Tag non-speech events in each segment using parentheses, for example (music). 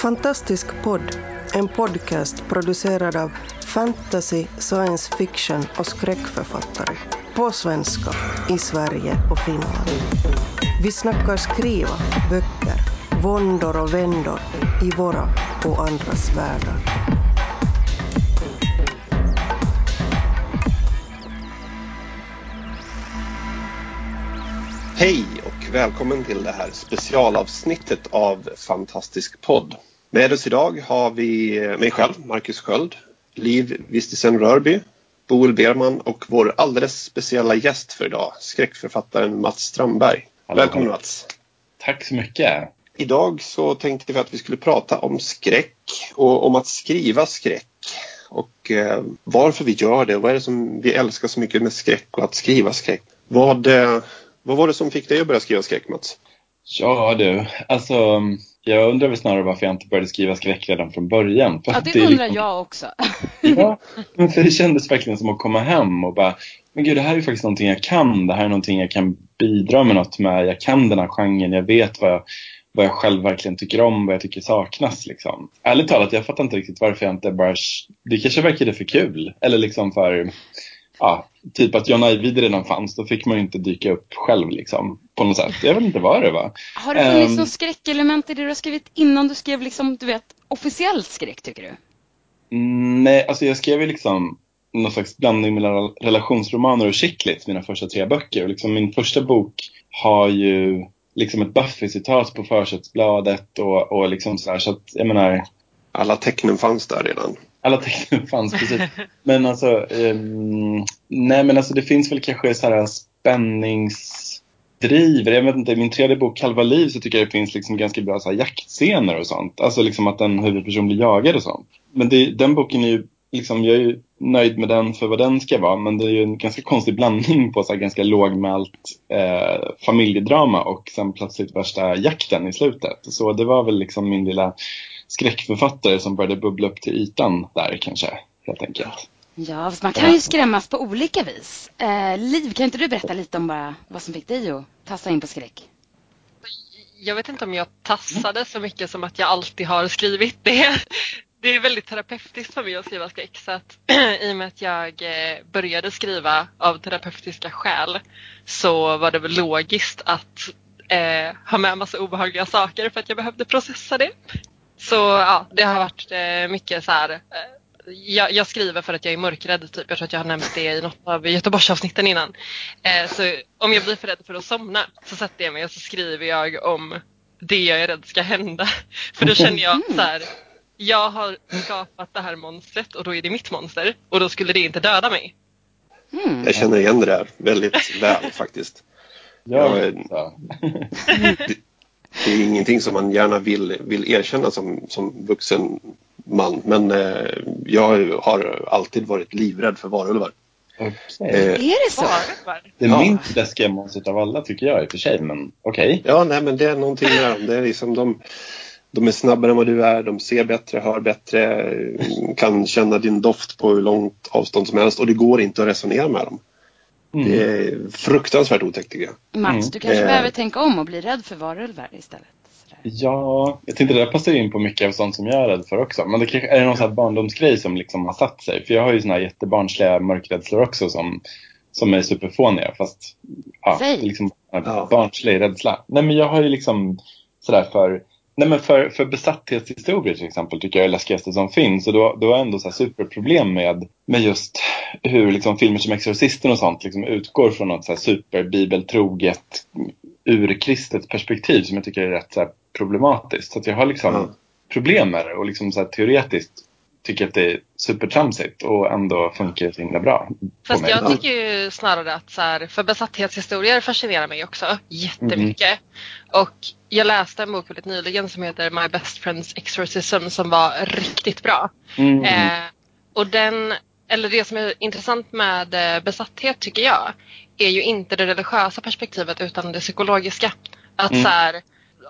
Fantastisk podd, en podcast producerad av fantasy, science fiction och skräckförfattare. På svenska, i Sverige och Finland. Vi snackar skriva, böcker, våndor och vändor i våra och andras världar. Hej och välkommen till det här specialavsnittet av Fantastisk podd. Med oss idag har vi mig själv, Marcus Sköld, Liv Vistisen Rörby, Boel Berman och vår alldeles speciella gäst för idag, skräckförfattaren Mats Strandberg. Hallå, Välkommen. Mats! Tack så mycket. Idag så tänkte vi att vi skulle prata om skräck och om att skriva skräck. Och eh, varför vi gör det. Vad är det som vi älskar så mycket med skräck och att skriva skräck? Vad, eh, vad var det som fick dig att börja skriva skräck Mats? Ja du, alltså jag undrar väl snarare varför jag inte började skriva skräck redan från början. För Ja, det är undrar liksom- jag också. (laughs) Ja, men för det kändes verkligen som att komma hem och bara, men gud det här är ju faktiskt någonting jag kan. Det här är någonting jag kan bidra med något med. Jag kan den här genren, jag vet vad jag, vad jag själv verkligen tycker om, vad jag tycker saknas liksom. Ärligt talat, jag fattar inte riktigt varför jag inte bara, det kanske verkade för kul. Eller liksom för, ja, typ att John Ajvide redan fanns, då fick man ju inte dyka upp själv liksom. På något sätt. Jag vet inte vad det var. Har det funnits Ehm. någon skräckelement i det du har skrivit innan du skrev liksom, du vet, officiell skräck tycker du? Mm, Nej, alltså jag skrev ju liksom någon slags blandning mellan relationsromaner och chicklit, mina första tre böcker. Och liksom min första bok har ju liksom ett Buffy-citat på försättsbladet och, och liksom så här, så att jag menar, Alla tecknen fanns där redan. alla tecknen fanns precis. Men alltså, ehm, nej men alltså det finns väl kanske så här driver, Jag vet inte, i min tredje bok Kalva liv så tycker jag det finns liksom ganska bra så här jaktscener och sånt. Alltså liksom att en huvudperson blir jagad och sånt. Men det, den boken är ju, liksom, jag är ju nöjd med den för vad den ska vara. Men det är ju en ganska konstig blandning på så här ganska lågmält eh, familjedrama och sen plötsligt värsta jakten i slutet. Så det var väl liksom min lilla skräckförfattare som började bubbla upp till ytan där kanske, helt enkelt. Ja, man kan ju skrämmas på olika vis. Eh, Liv, kan inte du berätta lite om bara vad som fick dig att tassa in på skräck? jag vet inte om jag tassade så mycket som att jag alltid har skrivit det. Det är väldigt terapeutiskt för mig att skriva skräck så att (clears throat) i och med att jag eh, började skriva av terapeutiska skäl så var det väl logiskt att eh, ha med massa obehagliga saker för att jag behövde processa det. Så ja, det har varit eh, mycket så här. Eh, jag, jag skriver för att jag är mörkrädd typ. Jag tror att jag har nämnt det i något av Göteborgsavsnitten innan. Eh, så om jag blir för rädd för att somna så sätter jag mig och så skriver jag om det jag är rädd ska hända. (laughs) För då känner jag så här. Jag har skapat det här monstret och då är det mitt monster och då skulle det inte döda mig. Mm. Jag känner igen det där väldigt väl faktiskt. Ja, Ja, så. Det är ingenting som man gärna vill, vill erkänna som, som vuxen man. Men eh, jag har alltid varit livrädd för varulvar. Eh, Är det så? Är ja. minst läskiga monstret av alla tycker jag i och för sig, men okej. ja, nej men det är någonting med dem. Det är liksom de, de är snabbare än vad du är. De ser bättre, hör bättre, kan känna din doft på hur långt avstånd som helst. Och det går inte att resonera med dem. Mm. Det är fruktansvärt otäckt tycker jag. Mats, Mm. du kanske Eh. behöver tänka om och bli rädd för varulvar istället. Ja, jag tänkte det där passar in på mycket av sånt som jag är rädd för också. Men det kanske, är det någon sån här barndomsgrej som liksom har satt sig? För jag har ju såna här jättebarnsliga mörkrädslor också som, som är superfåniga. Fast ja, det Säg. är liksom en Ja. barnslig rädsla. Nej men jag har ju liksom sådär för Nej men för, för besatthetshistorier till exempel tycker jag är det läskigaste som finns. Och då, då har jag ändå så här superproblem med, med just hur liksom filmer som Exorcisten och sånt liksom utgår från något så här superbibeltroget urkristet perspektiv som jag tycker är rätt så här problematiskt. Så att jag har liksom Ja. problem med det och liksom så här teoretiskt tycker att det är supertramsigt och ändå funkar det så himla bra. Fast mig. jag tycker ju snarare att så här, för besatthetshistorier fascinerar mig också jättemycket. Och jag läste en bok väldigt nyligen som heter My Best Friend's Exorcism som var riktigt bra. Mm. Eh, och den, eller det som är intressant med eh, besatthet tycker jag är ju inte det religiösa perspektivet utan det psykologiska. Att Mm. så här,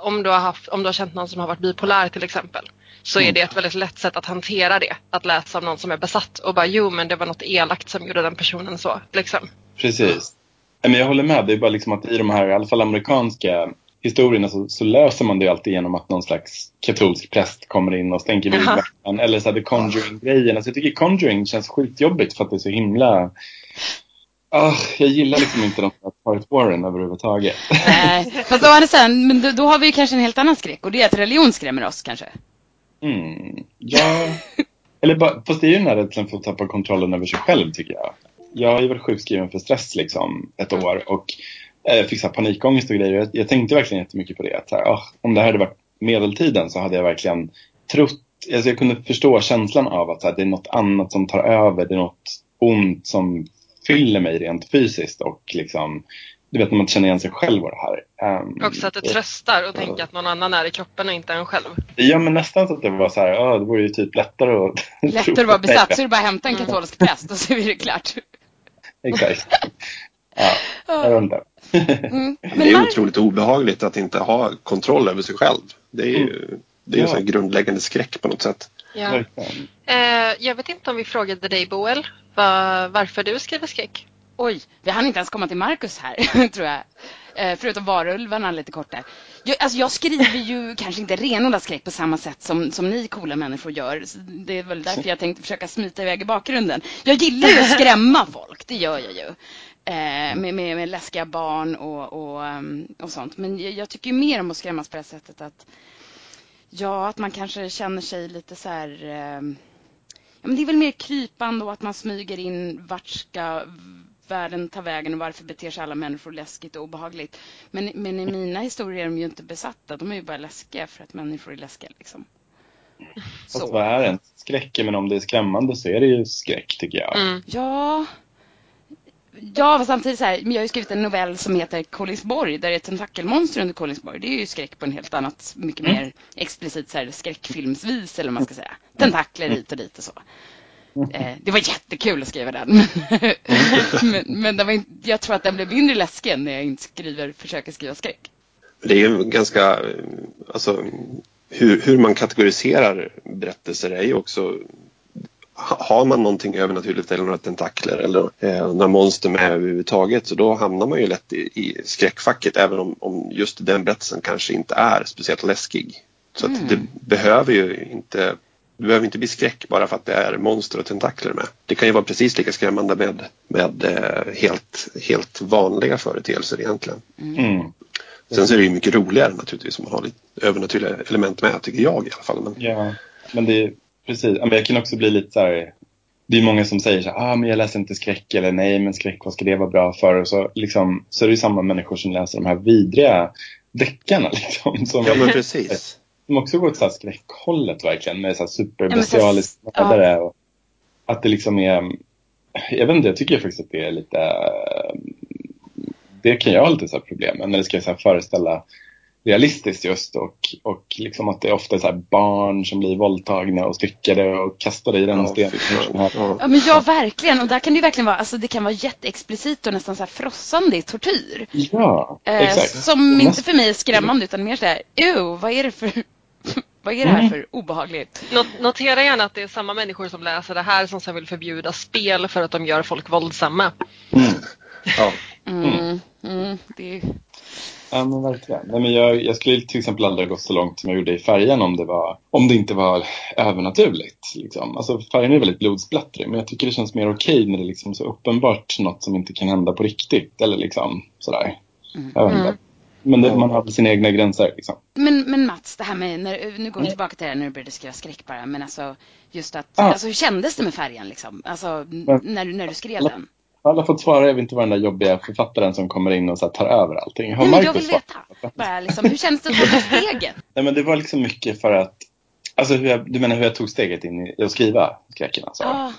om du, har haft, om du har känt någon som har varit bipolär till exempel så är Mm. det ett väldigt lätt sätt att hantera det. Att läsa om någon som är besatt och bara jo men det var något elakt som gjorde den personen så. Liksom. Precis. Men jag håller med. Det är bara liksom att i de här, i alla fall amerikanska historierna så, så löser man det alltid genom att någon slags katolsk präst kommer in och stänker veckan. Eller så här, The Conjuring-grejen. Alltså, jag tycker Conjuring känns skitjobbigt för att det är så himla... Ah, jag gillar liksom inte de här Part Warren överhuvudtaget. Nej, fast å andra sidan, men då, då har vi ju kanske en helt annan skräck och det är att religion skrämmer oss kanske. Mm, ja. Eller bara, fast det är ju den här rädslan för att tappa kontrollen över sig själv tycker jag. Jag har ju varit sjukskriven för stress liksom ett år och eh, fick så här panikångest och grejer. Jag, jag tänkte verkligen jättemycket på det. Att, här, ah, om det här hade varit medeltiden så hade jag verkligen trott, alltså jag kunde förstå känslan av att här, det är något annat som tar över. Det är något ont som fyller mig rent fysiskt och liksom, du vet när man känner igen sig själv och det här. Ehm, Också att det tröstar och tänka att någon annan är i kroppen och inte en själv. Ja men nästan så att det var så här, ah, det vore ju typ lättare att Lättare att vara besatt så är det bara att hämta en katolsk präst och så är det klart. Exakt. Ja, jag vet inte. Mm. (laughs) Det är otroligt obehagligt att inte ha kontroll över sig själv. Det är ju det är en Ja. grundläggande skräck på något sätt. Ja. Eh, jag vet inte om vi frågade dig Boel va- varför du skriver skräck. Oj, vi hann inte ens komma till Marcus här, (laughs) tror jag. Eh, förutom varulvarna lite kort där. Jag, alltså jag skriver ju (laughs) kanske inte renodlad skräck på samma sätt som, som ni coola människor gör. Så det är väl därför jag tänkte försöka smita iväg i bakgrunden. Jag gillar ju att skrämma folk, det gör jag ju. Eh, med, med, med läskiga barn och, och, ehm, och sånt. Men jag, jag tycker ju mer om att skrämmas på det sättet att Ja, att man kanske känner sig lite så här ehm, Ja, men det är väl mer krypande och att man smyger in vart ska världen ta vägen och varför beter sig alla människor läskigt och obehagligt. Men, men i mina historier är de ju inte besatta. De är ju bara läskiga för att människor är läskiga. Liksom. Fast Så. vad är en skräck? Men om det är skrämmande så är det ju skräck tycker jag. Mm. Ja, ja fast samtidigt så här, men jag har ju skrivit en novell som heter Kolingsborg där det är ett tentakelmonster under Kolingsborg. Det är ju skräck på en helt annat, mycket mer explicit så här, skräckfilmsvis eller vad man ska säga. Tentakler hit och dit och så. Eh, det var jättekul att skriva den. (laughs) men men den var inte, jag tror att den blev mindre läskig än när jag inte skriver, försöker skriva skräck. Det är ju ganska, alltså hur, hur man kategoriserar berättelser är ju också har man någonting övernaturligt eller några tentakler eller eh, några monster med överhuvudtaget så då hamnar man ju lätt i, i skräckfacket även om, om just den berättelsen kanske inte är speciellt läskig. Så att det behöver ju inte det behöver inte bli skräck bara för att det är monster och tentakler med. Det kan ju vara precis lika skrämmande med, med eh, helt, helt vanliga företeelser egentligen. Mm. Sen så är det ju mycket roligare naturligtvis om man har lite övernaturliga element med, tycker jag i alla fall. Men, Ja, men det är precis. Ja, men jag kan också bli lite så här. Det är många som säger så här, ah, men jag läser inte skräck eller nej, men skräck, vad ska det vara bra för? Och så, liksom, så är det ju samma människor som läser de här vidriga deckarna. (laughs) Liksom, som, ja men precis. som också går åt så här skräckhållet verkligen med så här superbestialiskt ja. mördare. Och att det liksom är, jag vet inte, jag tycker faktiskt att det är lite, det kan jag ha lite så här problem med när det ska så här föreställa realistiskt just och, och liksom att det ofta är så här barn som blir våldtagna och styckade och kastade i den Ja, stenen. Ja. Men ja verkligen och där kan det ju verkligen vara, alltså det kan vara jätteexplicit och nästan så här frossande i tortyr. Ja, Eh, exakt. Som inte för mig är skrämmande utan mer såhär, ew, vad är det för, (laughs) vad är det här Mm. för obehagligt? Not notera gärna att det är samma människor som läser det här som sen vill förbjuda spel för att de gör folk våldsamma. Mm. Ja. Mm, mm, det är, Ja men verkligen. Nej, men jag, jag skulle till exempel aldrig gått så långt som jag gjorde i färgen om det, var, om det inte var övernaturligt. Liksom. Alltså, färgen är väldigt blodsplättrig men jag tycker det känns mer okej när det är liksom så uppenbart något som inte kan hända på riktigt. Eller liksom sådär. Mm. Men det, man har sina egna gränser. Liksom. men, men Mats, det här med, när, nu går vi tillbaka till det här när du började skriva skräck bara, men alltså just att, Ja. alltså hur kändes det med färgen liksom? Alltså Men- när, när du skrev den? Alla fått svara, jag vill inte vara den där jobbiga författaren som kommer in och så här, tar över allting. Har Nej men jag vill veta, bara liksom, hur känns det att ta steget? (laughs) Nej men det var liksom mycket för att, alltså hur jag, du menar hur jag tog steget in i att skriva skräcken alltså? Ja,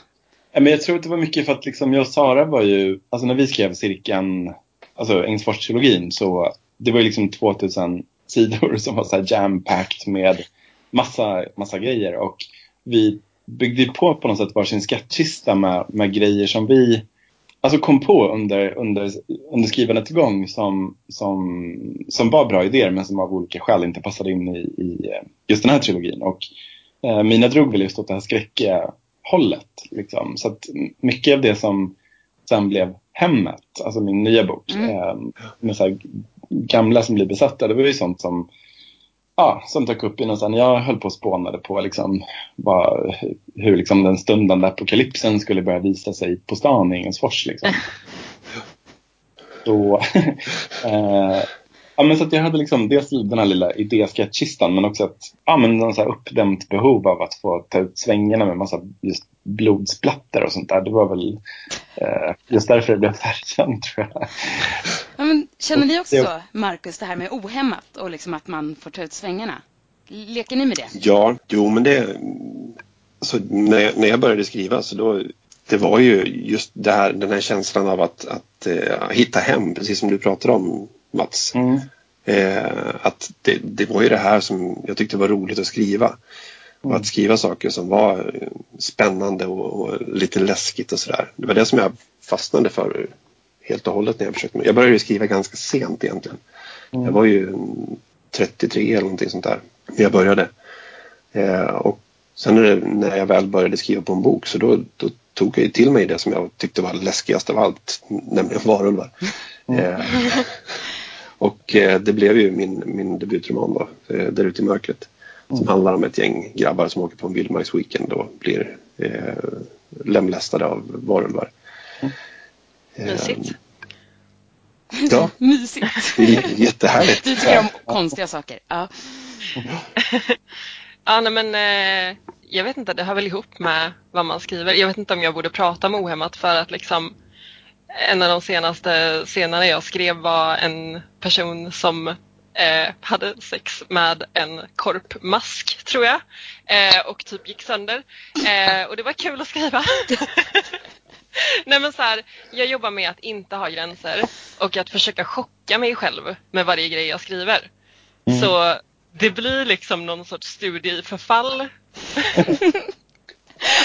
Ja, men jag tror att det var mycket för att liksom jag och Sara var ju, alltså när vi skrev cirkeln, alltså Ängsfors-trilogin så det var ju liksom 2000 sidor som var så här jam-packed med massa, massa grejer och vi byggde ju på på något sätt varsin skattkista med, med grejer som vi alltså kom på under, under, under skrivandets gång som, som, som var bra idéer men som av olika skäl inte passade in i, i eh, just den här trilogin. Och eh, mina drog väl just åt det här skräckiga hållet. Liksom. Så att mycket av det som sen blev Hemmet, alltså min nya bok, Mm. eh, med så gamla som blir besatta, det var ju sånt som ja, som dök upp i någonstans. Jag höll på och spånade på liksom, vad, hur liksom den stundande apokalypsen skulle börja visa sig på stan i Engelsfors. Liksom. (laughs) Så, (laughs) eh, ja, men så att jag hade liksom dels den här lilla idéskettkistan men också ett ja, men så här uppdämt behov av att få ta ut svängarna med massa just blodsplatter och sånt där. Det var väl eh, just därför det blev färgkänt tror jag. Ja, men känner ni också så, Marcus, det här med ohämmat och liksom att man får ta ut svängarna? Leker ni med det? Ja, jo men det... Alltså, när, jag, när jag började skriva så då... Det var ju just det här, den här känslan av att, att uh, hitta hem, precis som du pratade om Mats. Mm. Eh, att det, det, var ju det här som jag tyckte var roligt att skriva. Mm. Och att skriva saker som var spännande och, och lite läskigt och sådär. Det var det som jag fastnade för helt och hållet när jag försökte. Jag började skriva ganska sent egentligen. Mm. Jag var ju 33 eller någonting sånt där när jag började. Eh, och sen när, det, när jag väl började skriva på en bok så då, då tog jag till mig det som jag tyckte var läskigast av allt, nämligen varulvar. Mm. Eh, (laughs) och eh, det blev ju min, min debutroman då, eh, Där ute i mörkret. Som mm. handlar om ett gäng grabbar som åker på en vildmarksweekend och blir eh, lemlästade av varulvar. Mm. Mysigt. Ja. (laughs) Mysigt. Jättehärligt. Du tycker om konstiga saker. Ja. (laughs) ja, nej, men eh, jag vet inte, det hör väl ihop med vad man skriver. Jag vet inte om jag borde prata om ohämmat för att liksom en av de senaste scenerna jag skrev var en person som eh, hade sex med en korpmask tror jag eh, och typ gick sönder. Eh, och det var kul att skriva. (laughs) Nej men så här, jag jobbar med att inte ha gränser och att försöka chocka mig själv med varje grej jag skriver. Mm. Så det blir liksom någon sorts studie i förfall. (laughs)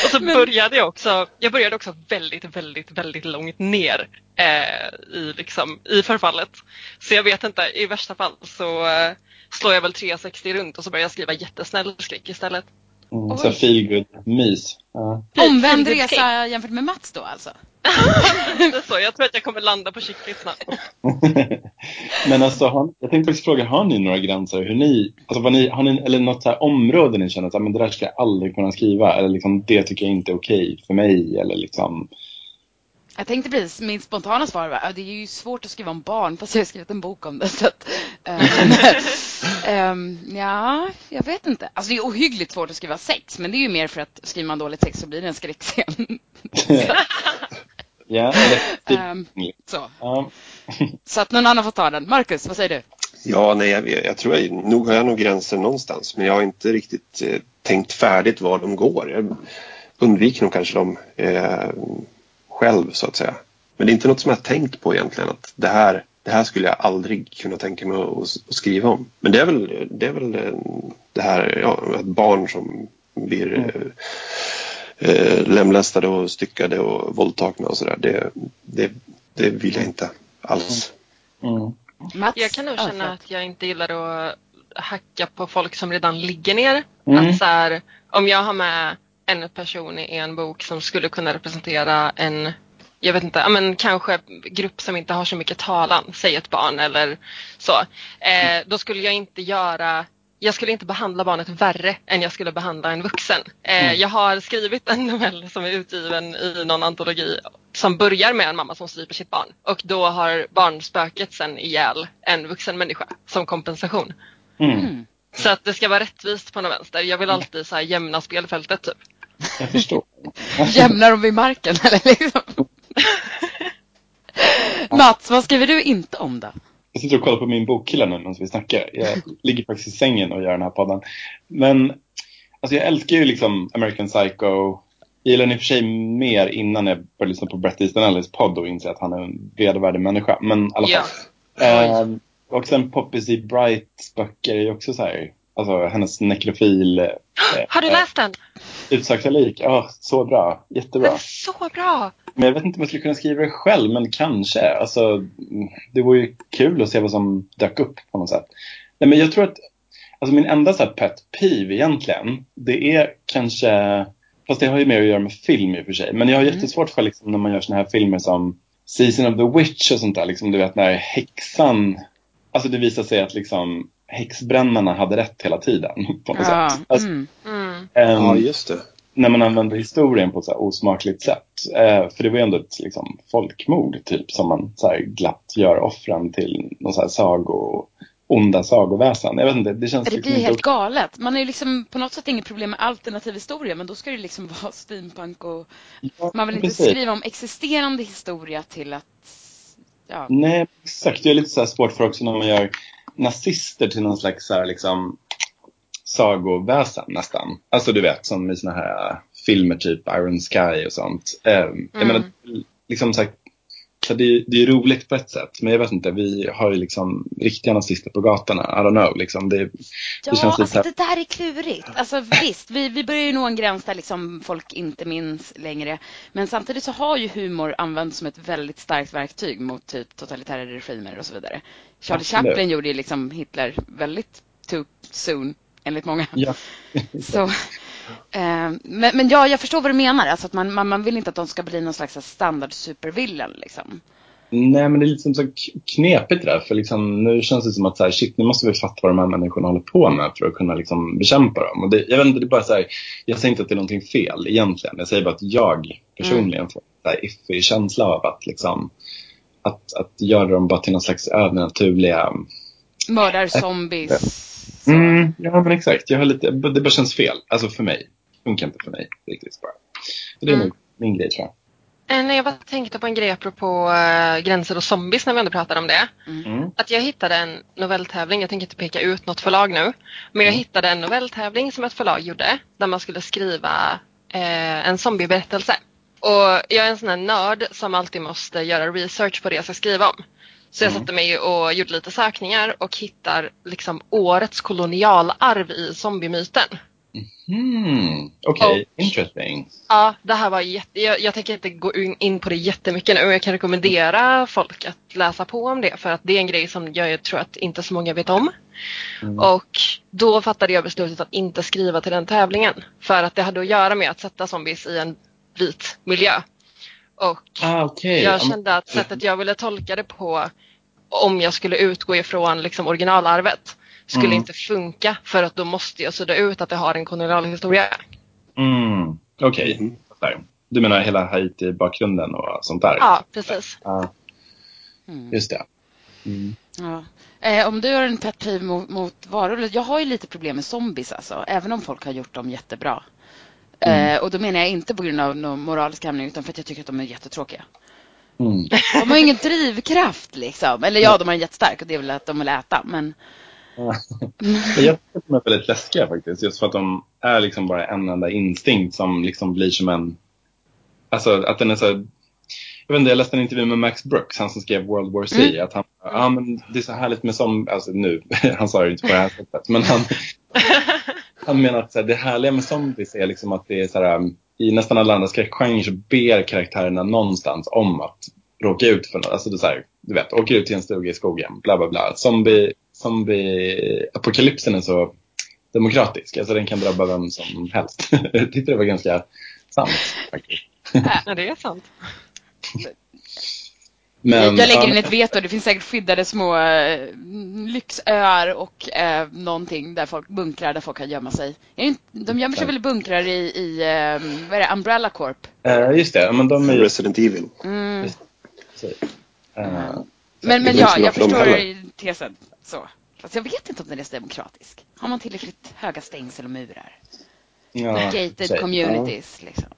och så men... började jag också, jag började också väldigt, väldigt, väldigt långt ner eh, i, liksom, i förfallet. Så jag vet inte, i värsta fall så eh, slår jag väl 360 runt och så börjar jag skriva jättesnäll skräck istället. Mm, så feelgood mys. Ja. Omvänd resa jämfört med Mats då alltså? (laughs) så, jag tror att jag kommer landa på kyckling snabbt. (laughs) Men alltså, har, jag tänkte faktiskt fråga, har ni några gränser? Hur ni, alltså vad ni, har ni, eller något så här område ni känner att men det där ska jag aldrig kunna skriva? Eller liksom, det tycker jag inte är okej för mig? Eller liksom, jag tänkte precis, min spontana svar var det är ju svårt att skriva om barn fast jag har skrivit en bok om det. (laughs) Så att, um, (laughs) ja, jag vet inte. Alltså det är ohyggligt svårt att skriva sex men det är ju mer för att skriver man dåligt sex så blir det en skräckscen. (laughs) ja, um, så. så att någon annan får ta den. Marcus, vad säger du? Ja, nej, jag, jag tror jag, nog har jag nog gränser någonstans men jag har inte riktigt eh, tänkt färdigt var de går. Jag undviker nog kanske dem eh, själv så att säga. Men det är inte något som jag tänkt på egentligen att det här, det här skulle jag aldrig kunna tänka mig att, att skriva om. Men det är väl det, är väl det här, ja, ett barn som blir mm. eh, lemlästade och styckade och våldtagna och sådär. Det, det, det vill jag inte alls. Mm. Mm. Jag kan nog känna att jag inte gillar att hacka på folk som redan ligger ner. Mm. Att så här, om jag har med en person i en bok som skulle kunna representera en jag vet inte, men kanske grupp som inte har så mycket talan, säg ett barn eller så. Eh, då skulle jag inte göra jag skulle inte behandla barnet värre än jag skulle behandla en vuxen. Eh, mm. Jag har skrivit en novell som är utgiven i någon antologi som börjar med en mamma som stryper sitt barn och då har barnspöket sen ihjäl en vuxen människa som kompensation. Mm. mm. Så att det ska vara rättvist på något vänster. Jag vill alltid så här jämna spelfältet typ. Jag förstår. (laughs) Jämnar de vid marken eller liksom? Mats, vad skriver du inte om då? Jag sitter och kollar på min bokkille nu medan vi snackar. Jag (laughs) ligger faktiskt i sängen och gör den här podden. Men alltså jag älskar ju liksom American Psycho. Jag gillar den i och för sig mer innan jag började lyssna på Bret Easton Ellis podd och inse att han är en vedervärdig människa. Men i alla fall. Ja. Eh, och sen Poppy C. Brights böcker är ju också så här. Alltså hennes nekrofil. Eh, Har du läst den? Utsökta lik, ja, så bra. Jättebra. Men så bra! Men jag vet inte om jag skulle kunna skriva det själv, men kanske. Alltså, det vore ju kul att se vad som dök upp på något sätt. Nej, men jag tror att alltså min enda så här pet peeve egentligen, det är kanske, fast det har ju mer att göra med film i och för sig, men jag har mm. jättesvårt för liksom, när man gör såna här filmer som Season of the Witch och sånt där, liksom, du vet när häxan alltså det visar sig att liksom häxbrännarna hade rätt hela tiden (laughs) på något Ja, sätt. Alltså, mm. Mm. ehm, Ja, just det. när man använder historien på ett så här osmakligt sätt. Eh, för det var ju ändå ett liksom, folkmord typ som man så här, glatt gör offren till någon så här sago, onda sagoväsen. Jag vet inte, det känns Det liksom blir inte helt galet. Man är ju liksom på något sätt inget problem med alternativ historia men då ska det liksom (laughs) vara steampunk och Ja, man vill inte precis. skriva om existerande historia till att ja, Nej, exakt. Det är lite så här svårt för också när man gör nazister till någon slags så här, liksom, sagoväsen nästan. Alltså du vet, som i såna här filmer typ Iron Sky och sånt. Jag Mm. menar, liksom så här, så det, det är roligt på ett sätt, men jag vet inte, vi har ju liksom riktiga nazister på gatorna. I don't know, liksom. Det, Ja, det känns lite alltså så här, det där är klurigt. Alltså visst, vi, vi börjar ju nå en gräns där liksom folk inte minns längre. Men samtidigt så har ju humor använts som ett väldigt starkt verktyg mot typ totalitära regimer och så vidare. Charlie Absolut. Chaplin gjorde ju liksom Hitler väldigt too soon, enligt många. ja. (laughs) Så, (laughs) men, men ja, jag förstår vad du menar. Alltså att man, man, man vill inte att de ska bli någon slags standard supervillain liksom. Nej, men det är lite som så knepigt det där. För liksom, nu känns det som att så här, shit, nu måste vi fatta vad de här människorna håller på med för att kunna liksom, bekämpa dem. Och det, jag vet inte, det är bara så här, jag säger inte att det är någonting fel egentligen. Jag säger bara att jag personligen får en iffig känsla av att, liksom, att, att göra dem bara till någon slags övernaturliga... Mördar zombies. Mm, ja, men exakt. Jag har lite, det bara känns fel. Alltså för mig. Funkar inte för mig riktigt bara. Så det är Mm. min grej tror jag. Eh, Nej, jag bara tänkte på en grej apropå äh, gränser och zombies när vi ändå pratar om det. Mm. Att jag hittade en novelltävling, jag tänker inte peka ut något förlag nu, men jag hittade en novelltävling som ett förlag gjorde där man skulle skriva eh, en zombieberättelse. Och jag är en sån här nörd som alltid måste göra research på det jag ska skriva om. Så jag Mm. satte mig och gjorde lite sökningar och hittar liksom årets kolonialarv i zombiemyten. Hmm, Okej, interesting. Ja, det här var jätte... Jag, jag tänker inte gå in, på det jättemycket nu. Jag kan rekommendera folk att läsa på om det för att det är en grej som jag tror att inte så många vet om. Mm. Och då fattade jag beslutet att inte skriva till den tävlingen. För att det hade att göra med att sätta zombies i en vit miljö. Och Ah. Ja, jag kände att sättet jag ville tolka det på om jag skulle utgå ifrån liksom originalarvet skulle Mm. inte funka för att då måste jag sudda ut att det har en kolonialhistoria. Mm, Okej, Mhm. Där. Du menar hela Haiti-bakgrunden och sånt där? Ja, precis. Ja, Mm. just det. Mm. Ja. Eh, om du har en pet peeve mot, mot varulvar. Jag har ju lite problem med zombies alltså. Även om folk har gjort dem jättebra. Eh, och då menar jag inte på grund av någon moralisk hämning utan för att jag tycker att de är jättetråkiga. Mm. (laughs) De har ingen drivkraft liksom. Eller ja, de har en jättestark och det är väl att de vill äta. Men (laughs) Jag tycker att de är väldigt läskiga faktiskt. Just för att de är liksom bara en enda instinkt som liksom blir som en... Alltså att den är så... Jag vet inte, jag läste en intervju med Max Brooks, han som skrev World War C. Mm. Att han, ja men det är så härligt med som, alltså nu, (laughs) han sa det inte på det här sättet. Men han, han menar att så här, det härliga med zombies är liksom att det är så här, i nästan alla andra skräckgenrer så ber karaktärerna någonstans om att råka ut för något. Alltså det är så här, du vet, åker ut till en stuga i skogen, bla bla bla. Zombie, zombie-apokalypsen är så demokratisk. Alltså den kan drabba vem som helst. (laughs) jag tyckte det var ganska sant faktiskt. Ja, det är sant. (laughs) Men, jag, lägger ja, in ett veto. Det finns säkert skyddade små eh, lyxöar och eh, någonting där folk bunkrar där folk kan gömma sig. Är det inte- De gömmer sig väl i bunkrar i, i eh, vad är det, Umbrella Corp? eh, just det, men de är ju... Resident Evil. Mm. precis. Eh, Men, men ja, jag förstår tesen. Så. Fast jag vet inte om den är så demokratisk. Har man tillräckligt höga stängsel och murar? ja, Gated communities liksom.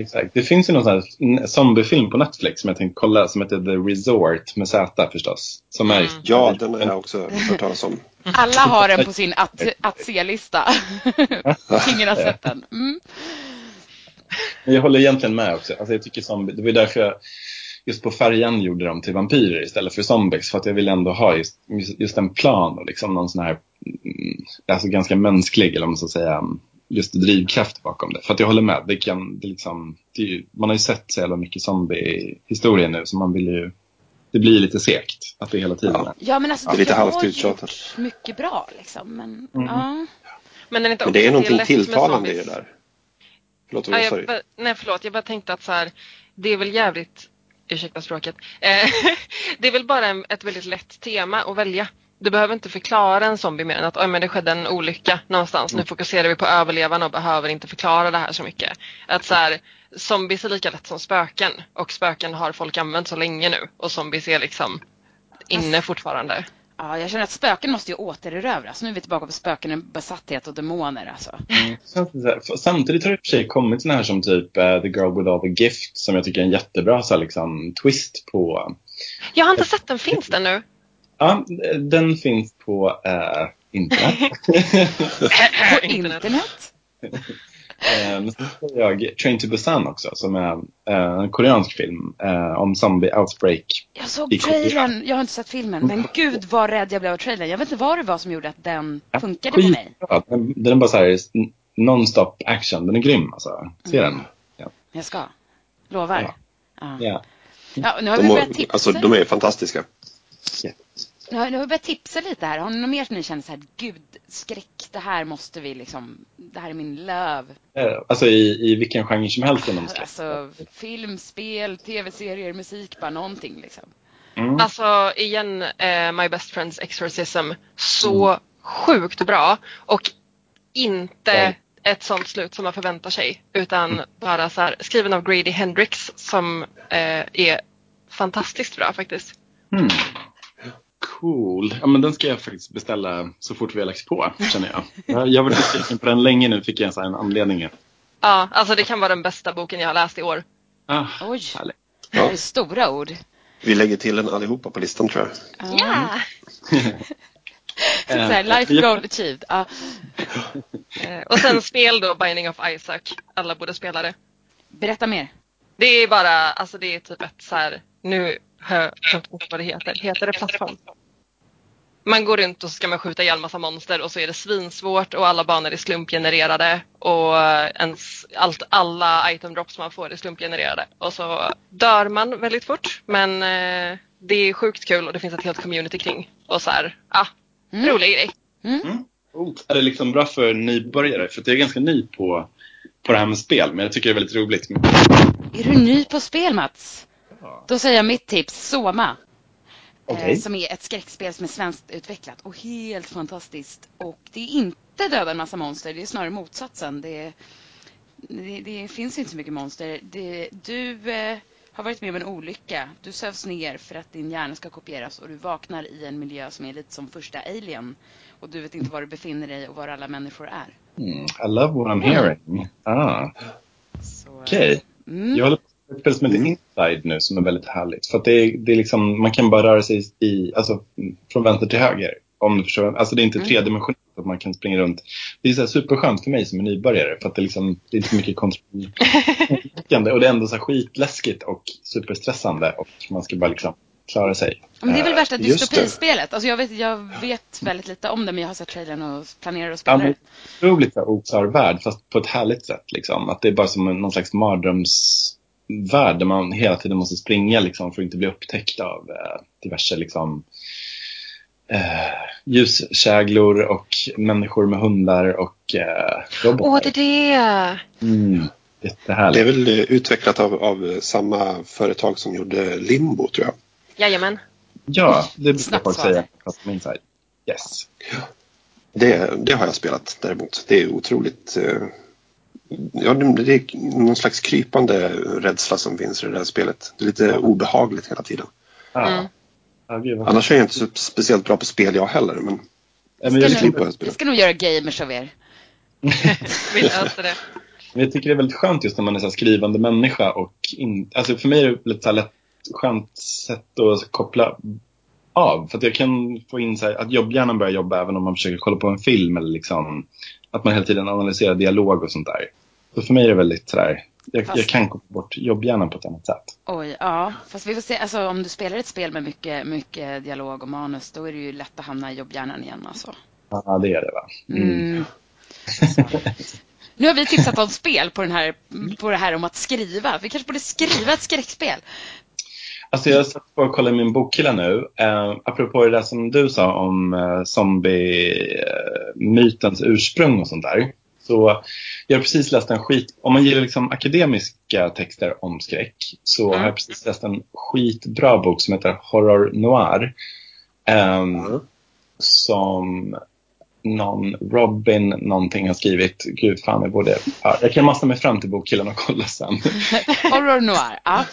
Exakt. Det finns ju någon sån här zombiefilm på Netflix som jag tänkte kolla som heter The Resort med Z förstås. Som är Mm. Ja, den har jag också hört talas om. (laughs) Alla har den på sin att, att se-lista. (laughs) Ingen har sett den. Mm. Men Jag håller egentligen med också. Alltså jag tycker zombie, det var därför jag just på färjan gjorde dem till vampyrer istället för zombies. För att jag ville ändå ha just, just, en plan och liksom någon sån här, mm, alltså ganska mänsklig eller vad man ska säga, just drivkraft bakom det. För att jag håller med, det kan, det liksom, det är ju, man har ju sett så jävla mycket zombie-historier nu så man vill ju, det blir lite segt att det hela tiden Ja. är. Ja, men alltså Det är lite halvt uttjatat. mycket bra liksom. Men, Mm. ja. Men, är det inte Men det är någonting tilltalande i det där. Förlåt, Ja, jag, bara- nej förlåt, jag bara tänkte att så här, det är väl jävligt, ursäkta språket, eh, (laughs) det är väl bara en, ett väldigt lätt tema att välja. Du behöver inte förklara en zombie mer än att Oj, men det skedde en olycka någonstans. Nu fokuserar vi på överlevarna och behöver inte förklara det här så mycket. Att så här, zombies är lika lätt som spöken och spöken har folk använt så länge nu och zombies är liksom inne fortfarande. Ja, jag känner att spöken måste ju återerövras. Nu är vi tillbaka på spöken, besatthet och demoner alltså. Mm. Samtidigt har det i och för sig kommit sådana här som typ uh, The Girl with All the Gift som jag tycker är en jättebra så här, liksom, twist på. Jag har inte sett den, finns den nu? Ja, den finns på uh, internet. (laughs) på internet? Men så jag Train to Busan också som är en koreansk film om zombie outbreak. Jag såg trailern, jag har inte sett filmen men gud vad rädd jag blev av trailern. Jag vet inte vad det var som gjorde att den funkade på mig. Den, den är bara så här non-stop action, den är grym alltså. Se den. Ja. Jag ska. Lovar. Ja. Ja. Ja. Nu har De, vi har- börjat tipsa. alltså, de är fantastiska. Nu har nu har vi börjat tipsa lite här. Har ni något mer som ni känner så här, gud, skräck, det här måste vi liksom, det här är min löv. Eh, Alltså i, i vilken genre som helst inom skräck. Alltså film, spel, tv-serier, musik, bara någonting liksom. Mm. Alltså igen, eh, My Best Friends Exorcism. Så sjukt bra. Och inte Nej. ett sånt slut som man förväntar sig. Utan bara så här, skriven av Grady Hendrix som eh, är fantastiskt bra faktiskt. Cool. Ja, men den ska jag faktiskt beställa så fort vi har lagts på, känner jag. Jag- Jag har varit besviken på den länge nu, fick jag en, här en anledning. Ja, alltså det kan vara den bästa boken jag har läst i år. Ah, Oj, härligt. det är stora ord. Vi lägger till den allihopa på listan tror jag. Ja. (laughs) Så här, life Ja. goal achieved. Ja. (laughs) Eh, och sen spel då, Binding of Isaac. Alla borde spela det. Berätta mer. Det är bara, alltså det är typ ett så här, nu hör jag inte vad det heter. Heter det plattform? Man går runt och så ska man skjuta ihjäl massa monster och så är det svinsvårt och alla banor är slumpgenererade och ens, allt, alla item drops man får är slumpgenererade. Och så dör man väldigt fort men eh, det är sjukt kul och det finns ett helt community kring. Och så här, ah, Mm. rolig grej. Coolt. Är det liksom bra för nybörjare? För jag är ganska ny på, på det här med spel, men jag tycker det är väldigt roligt. Är du ny på spel Mats? Ja. Då säger jag mitt tips, Soma. Eh, som är ett skräckspel som är svenskt utvecklat och helt fantastiskt. Och det är inte döda en massa monster, det är snarare motsatsen. Det, det, det finns inte så mycket monster. Det, du eh, har varit med om en olycka. Du sövs ner för att din hjärna ska kopieras och du vaknar i en miljö som är lite som första Alien. Och du vet inte var du befinner dig och var alla människor är. Mm, I love what I'm hearing. Ah, Okej. Mm. Jag håller ett spel som heter Inside nu som är väldigt härligt. För det är, det är liksom, man kan bara röra sig i, alltså, från vänster till höger. Om du förstår. Alltså det är inte Mm. tredimensionellt att man kan springa runt. Det är så superskönt för mig som är nybörjare. För att det, är liksom, det är inte så mycket kontroll. och det är ändå så skitläskigt och superstressande. Och man ska bara liksom klara sig. Men det är väl Eh, värsta dystopispelet. Alltså jag, vet, jag vet väldigt lite om det men jag har sett trailern och planerar att Ja, spela men det. otroligt oklar värld fast på ett härligt sätt. Liksom. Att det är bara som någon slags mardrömsvärld där man hela tiden måste springa liksom, för att inte bli upptäckt av eh, diverse liksom, eh, ljuskäglor och människor med hundar och eh, robotar. Åh, det är det! mm, Det jättehärligt. är väl eh, utvecklat av, av samma företag som gjorde Limbo tror jag. Jajamän. Ja, det brukar folk säga. Fast på inside. Yes. Det, det har jag spelat däremot. Det är otroligt... Eh, ja, det är någon slags krypande rädsla som finns i det där spelet. Det är lite obehagligt hela tiden. Ja. Mm. Ja, Annars är jag inte så speciellt bra på spel jag heller. Men Ja, men jag, Ska spela. Vi ska nog göra gamers av er. (laughs) Vi löser det. men jag tycker det är väldigt skönt just när man är så skrivande människa och in, alltså för mig är det lite så lätt skönt sätt att koppla av. För att jag kan få in så här, att jobbhjärnan börjar jobba även om man försöker kolla på en film eller liksom att man hela tiden analyserar dialog och sånt där. Så för mig är det väldigt sådär, jag, Fast- jag kan koppla bort jobbhjärnan på ett annat sätt. Oj, ja. Fast vi får se. Alltså, om du spelar ett spel med mycket, mycket dialog och manus då är det ju lätt att hamna i jobbhjärnan igen. Alltså. Ja, det är det va. Mm. Så. Nu har vi tipsat om spel på, den här, på det här om att skriva. Vi kanske borde skriva ett skräckspel. Alltså jag satt på och kollade min bokhylla nu. Eh, apropå det där som du sa om eh, zombie-mytens ursprung och sånt där. Så jag har precis läst en skit, om man gillar liksom akademiska texter om skräck så Mm. har jag precis läst en skitbra bok som heter Horror Noir. Ehm, som någon Robin någonting har skrivit. Gud fan, jag borde... Ja, jag kan massa mig fram till bokhyllan och kolla sen. (laughs) Horror noir. Ja.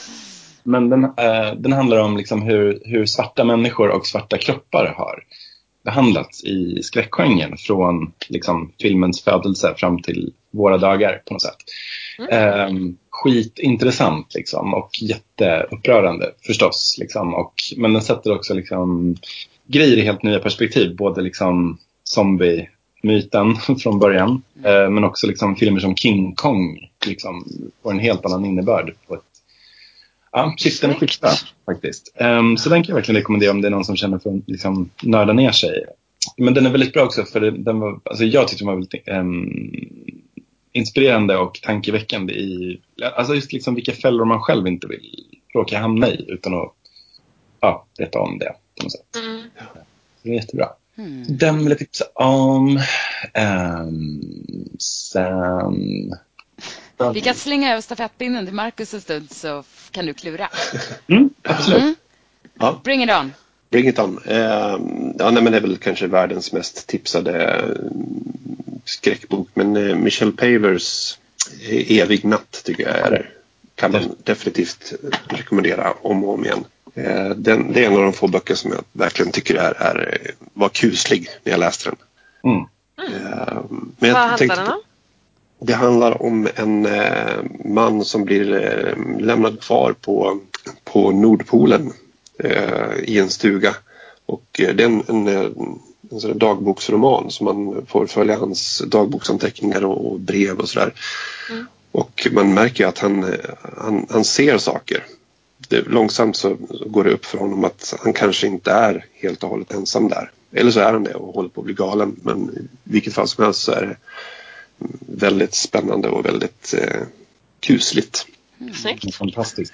Men den, eh, den handlar om liksom hur, hur svarta människor och svarta kroppar har behandlats i skräckgenren från liksom, filmens födelse fram till våra dagar på något sätt. Eh, skitintressant liksom, och jätteupprörande förstås. Liksom, och, men den sätter också liksom, grejer i helt nya perspektiv. Både liksom, zombie-myten (laughs) från början eh, men också liksom, filmer som King Kong liksom, får en helt annan innebörd på ett Ja, är skitbra faktiskt. Um, så den kan jag verkligen rekommendera om det är någon som känner för att liksom, nörda ner sig. Men den är väldigt bra också för den var, alltså jag tyckte den var väldigt um, inspirerande och tankeväckande i alltså just liksom vilka fällor man själv inte vill råka hamna i utan att ja, veta om det på något sätt. Mm. Det är jättebra. Mm. Den vill jag tipsa om. Um, sen... Vi kan slänga över stafettpinnen till Marcus en stund så kan du klura. (laughs) Mm, absolut. Mm. Ja. Bring it on. Bring it on. Eh, ja, nej, men det är väl kanske världens mest tipsade eh, skräckbok. Men eh, Michelle Pavers eh, Evig natt tycker jag är, kan man definitivt rekommendera om och om igen. Eh, den, det är en av de få böcker som jag verkligen tycker är, är, eh, var kuslig när jag läste den. Mm. Eh, men Vad jag handlar tänkte den om? Det handlar om en eh, man som blir eh, lämnad kvar på, på Nordpolen eh, i en stuga. Och det är en, en, en dagboksroman som man får följa hans dagboksanteckningar och, och brev och sådär. Och man märker att han, han, han ser saker. Det, långsamt så så går det upp för honom att han kanske inte är helt och hållet ensam där. Eller så är han det och håller på att bli galen. Men i vilket fall som helst så är det väldigt spännande och väldigt eh, kusligt. Snyggt. Fantastiskt.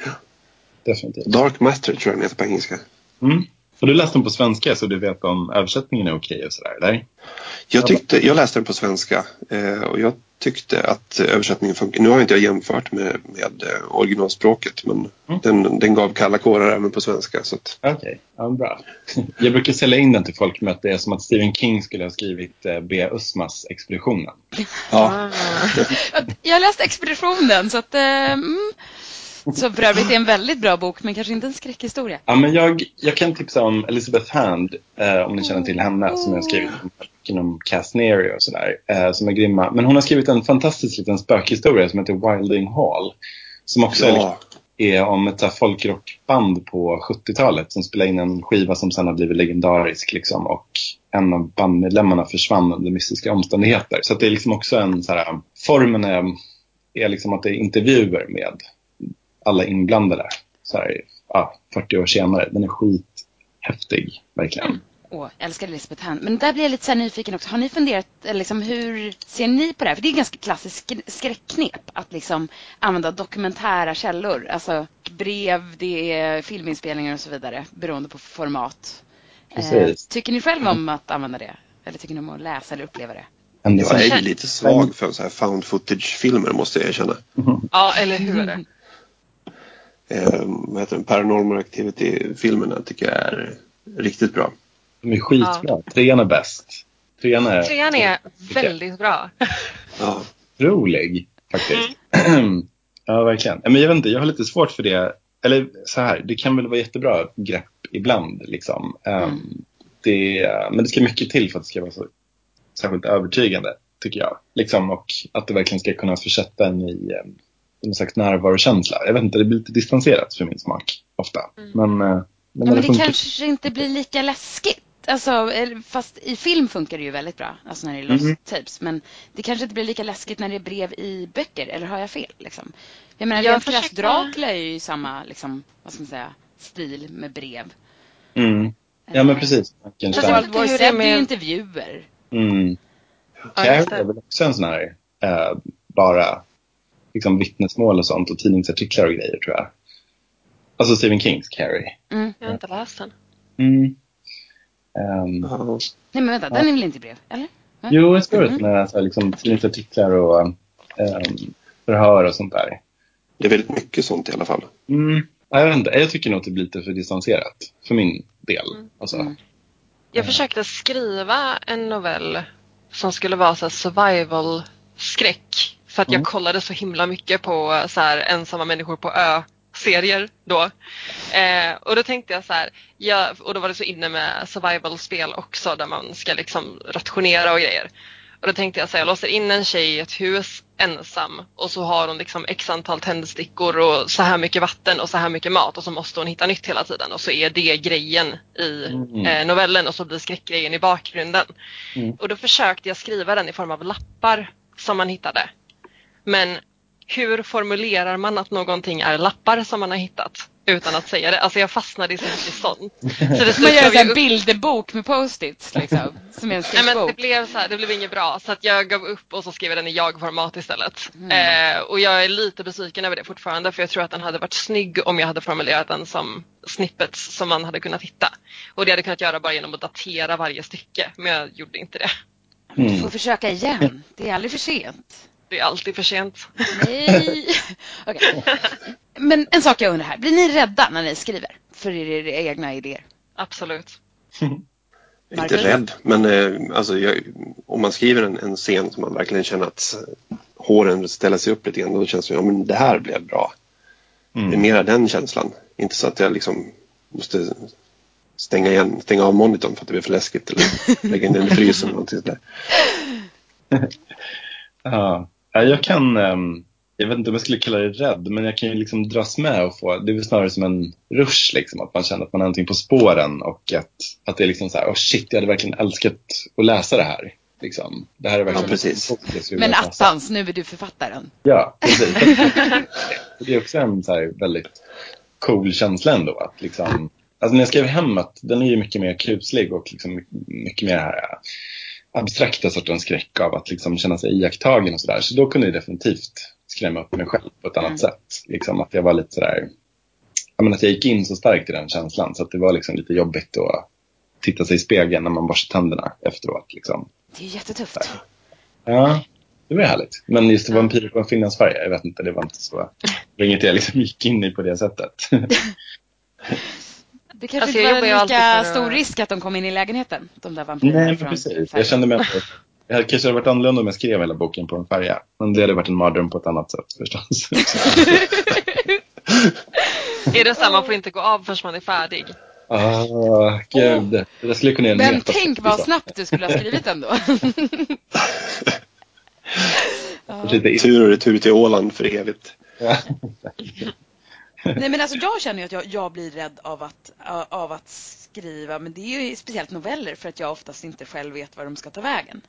Definitivt. Dark Matter tror jag den heter på engelska. Mm. Och du läste den på svenska så du vet om översättningen är okej och sådär, eller? Jag, tyckte, jag läste den på svenska eh, och jag tyckte att översättningen funkar. Nu har inte jag jämfört med, med eh, originalspråket men Mm. den, den gav kalla kårar även på svenska. Okej, ja, bra. Jag brukar sälja in den till folk med att det är som att Stephen King skulle ha skrivit eh, B. Usmas Expeditionen. ja, Jag läste Expeditionen så att... Eh, mm. Så för övrigt är en väldigt bra bok men kanske inte en skräckhistoria. Ja, men jag, jag kan tipsa om Elizabeth Hand, eh, om ni känner till henne, som har skrivit om Castnery och sådär, eh, som är grymma. Men hon har skrivit en fantastisk liten spökhistoria som heter Wilding Hall. Som också är, ja, är om ett folkrockband på 70-talet som spelade in en skiva som sen har blivit legendarisk. Liksom, och en av bandmedlemmarna försvann under mystiska omständigheter. Så att det är liksom också en så här, formen är, är liksom att det är intervjuer med alla inblandade. Så här, ja, 40 år senare. Den är skithäftig, verkligen. Åh, jag älskar Elisabeth Hand. Men där blir jag lite så här nyfiken också. Har ni funderat, eller liksom, hur ser ni på det här? För det är ganska klassiskt sk- skräckknep att liksom använda dokumentära källor. Alltså brev, det är filminspelningar och så vidare. Beroende på format. Eh, tycker ni själva om att använda det? Eller tycker ni om att läsa eller uppleva det? Jag är lite svag för så här found footage-filmer måste jag erkänna. Ja, eller hur? Eh, vad heter den? Paranormal Activity-filmerna tycker jag är riktigt bra. De är skitbra. Trean är bäst. Trean är Trean är väldigt bra. Ja, otrolig, faktiskt. (clears throat) ja, verkligen. Men jag vet inte, jag har lite svårt för det. Eller så här, det kan väl vara jättebra grepp ibland. Liksom. Um, det, men det ska mycket till för att det ska vara så särskilt övertygande, tycker jag. Liksom, och att det verkligen ska kunna försätta en i um, någon slags närvarokänsla. Jag vet inte, det blir lite distanserat för min smak, ofta. Men, uh, men, Ja, men det funkar- kanske inte blir lika läskigt. Alltså, eller- fast i film funkar det ju väldigt bra, alltså när det är lost Mhm. tapes. Men det kanske inte blir lika läskigt när det är brev i böcker, eller har jag fel? Liksom? Jag menar, Jag jag försökte- Dracula är ju i samma, liksom, vad ska man säga, stil med brev. Mm. Ja, men Eh, precis. Fast jag Frankenstein. vet World War inte hur Z det är ju intervjuer. Mm. Ja, Carrie är det. väl också en sån här eh, bara liksom vittnesmål och sånt och tidningsartiklar och grejer tror jag. Alltså Stephen Kings Carrie. Mm. Jag har inte läst den. Mm. Ja. Nej men vänta, den är väl inte i brev? Eller? Va? jo, jag tror att Mm. den är så här, liksom, tidningsartiklar och ehm, förhör och sånt där. det är väldigt mycket sånt i alla fall. Mm. Ja, Jag, vet inte, jag tycker nog att det blir lite för distanserat för min del. Alltså. Mm. Jag försökte skriva en novell som skulle vara så här survival skräck. För att jag Mm. kollade så himla mycket på så här ensamma människor på ö-serier då. Eh, och då tänkte jag så här, ja, och då var det så inne med survival-spel också där man ska liksom rationera och grejer. Och då tänkte jag så här, jag låser in en tjej i ett hus ensam och så har hon liksom x antal tändstickor och så här mycket vatten och så här mycket mat och så måste hon hitta nytt hela tiden och så är det grejen i Mm. eh, novellen och så blir skräckgrejen i bakgrunden. Mm. Och då försökte jag skriva den i form av lappar som man hittade. Men hur formulerar man att någonting är lappar som man har hittat utan att säga det? Alltså jag fastnade i så mycket sånt. Så det Man gör en bilderbok med post-its liksom. (laughs) Som en Nej, men det, blev så här, det blev inget bra så att jag gav upp och så skrev jag den i jag-format istället. Mm. Eh, och jag är lite besviken över det fortfarande för jag tror att den hade varit snygg om jag hade formulerat den som snippets som man hade kunnat hitta. Och det hade jag kunnat göra bara genom att datera varje stycke men jag gjorde inte det. Du Mm. får försöka igen. Det är aldrig för sent. Det är alltid för sent. Nej. Okej. Men en sak jag undrar här. Blir ni rädda när ni skriver? För era egna idéer? Absolut. (laughs) Inte rädd, men eh, alltså, jag, om man skriver en, en scen som man verkligen känner att håren ställer sig upp lite grann, då känns det ja men det här blev bra. Det är Mm. mera den känslan. Inte så att jag liksom måste stänga, igen, stänga av monitorn för att det blir för läskigt eller lägga in den i frysen eller någonting sådär. (laughs) Ja, jag kan, ehm, jag vet inte om jag skulle kalla det rädd, men jag kan ju liksom dras med och få, det är väl snarare som en rush liksom, att man känner att man har någonting på spåren och att, att det är liksom så här, oh shit, jag hade verkligen älskat att läsa det här. Liksom. Det här är verkligen Ja, precis. Men attans, nu är du författaren. Ja, precis. (laughs) det är också en så här väldigt cool känsla ändå. Att liksom, alltså när jag skrev Hemmet, den är ju mycket mer kuslig och liksom mycket- mer här abstrakta sortens skräck av att liksom känna sig iakttagen och sådär. Så då kunde jag definitivt skrämma upp mig själv på ett annat Mm. sätt. Liksom att jag var lite sådär, jag menar att jag gick in så starkt i den känslan så att det var liksom lite jobbigt att titta sig i spegeln när man borstar tänderna efteråt. Liksom. Det är jättetufft. Ja, det var härligt. Men just vampyrer på en finlandsfärja, jag vet inte, det var inte så. Det var inget jag liksom gick in i på det sättet. (laughs) Det kanske Alltså, inte var lika för att- stor risk att de kom in i lägenheten. De där vampyrerna Nej, men från precis. Jag kände mig att det hade kanske hade varit annorlunda om jag skrev hela boken på en färja. Men det hade varit en mardröm på ett annat sätt förstås. (laughs) Är det så man får inte gå av förrän man är färdig? Ah, gud. Det där skulle kunna Men meta- tänk vad snabbt du skulle ha skrivit den då. (laughs) (laughs) Ja. Lite Tur och retur till Åland för evigt. Ja. Nej men alltså jag känner ju att jag, jag blir rädd av att, av att skriva. Men det är ju speciellt noveller för att jag oftast inte själv vet var de ska ta vägen.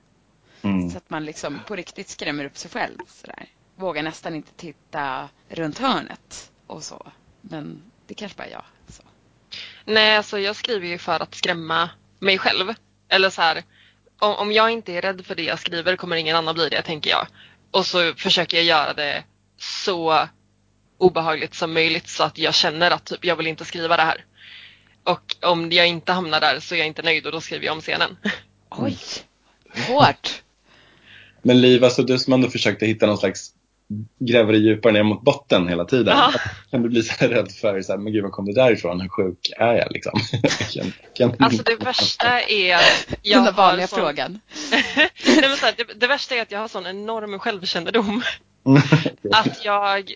Mm. Så att man liksom på riktigt skrämmer upp sig själv. Sådär. Vågar nästan inte titta runt hörnet och så. Men det kanske bara är jag. Så. Nej, alltså jag skriver ju för att skrämma mig själv. Eller så här, om, om jag inte är rädd för det jag skriver kommer ingen annan bli det, tänker jag. Och så försöker jag göra det så obehagligt som möjligt så att jag känner att typ, jag vill inte skriva det här. Och om jag inte hamnar där så är jag inte nöjd och då skriver jag om scenen. (laughs) Oj! Hårt! Men Liv, alltså du som ändå försökte hitta någon slags gräva dig djupare ner mot botten hela tiden. Ja. Kan du bli så här rädd för, så här, men gud var kom det därifrån? Hur sjuk är jag liksom? (laughs) kan, kan... Alltså det värsta är att jag Den har vanliga sån... frågan. (laughs) Nej, men så här, det, det värsta är att jag har sån enorm självkännedom. att jag,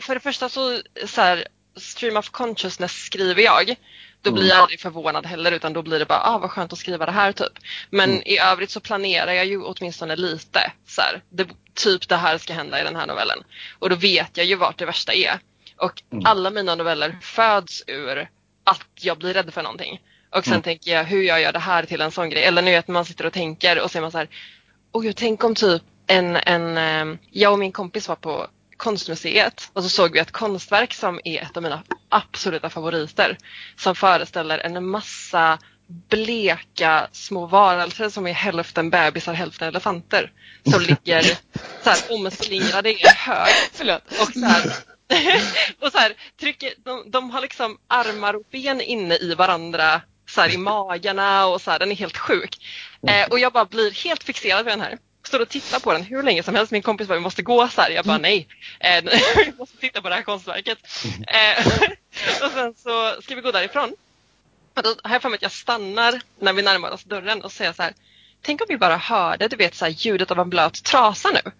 för det första så, så här, stream of consciousness skriver jag. Då blir jag aldrig förvånad heller utan då blir det bara, ah vad skönt att skriva det här typ. Men Mm. i övrigt så planerar jag ju åtminstone lite. Så här, det, typ det här ska hända i den här novellen. Och då vet jag ju vart det värsta är. Och Mm. alla mina noveller föds ur att jag blir rädd för någonting. Och sen Mm. tänker jag hur jag gör det här till en sån grej. Eller nu att man sitter och tänker och så är man så här, Oj, tänk om typ en, en, eh, jag och min kompis var på konstmuseet och så såg vi ett konstverk som är ett av mina absoluta favoriter. Som föreställer en massa bleka små varelser som är hälften bebisar, hälften elefanter. Som (laughs) ligger så här omslingrade i en hög Förlåt. och så här, (laughs) och så här trycker, de, de har liksom armar och ben inne i varandra så här i magarna och så här, den är helt sjuk. Eh, och jag bara blir helt fixerad vid den här. Står och tittar på den hur länge som helst. Min kompis bara, vi måste gå så här. Jag bara, nej. Eh, (laughs) vi måste titta på det här konstverket. Eh, (laughs) och sen så ska vi gå därifrån. Och då har jag för mig att jag stannar när vi närmar oss dörren och säger så här. Tänk om vi bara hörde du vet, så här, ljudet av en blöt trasa nu.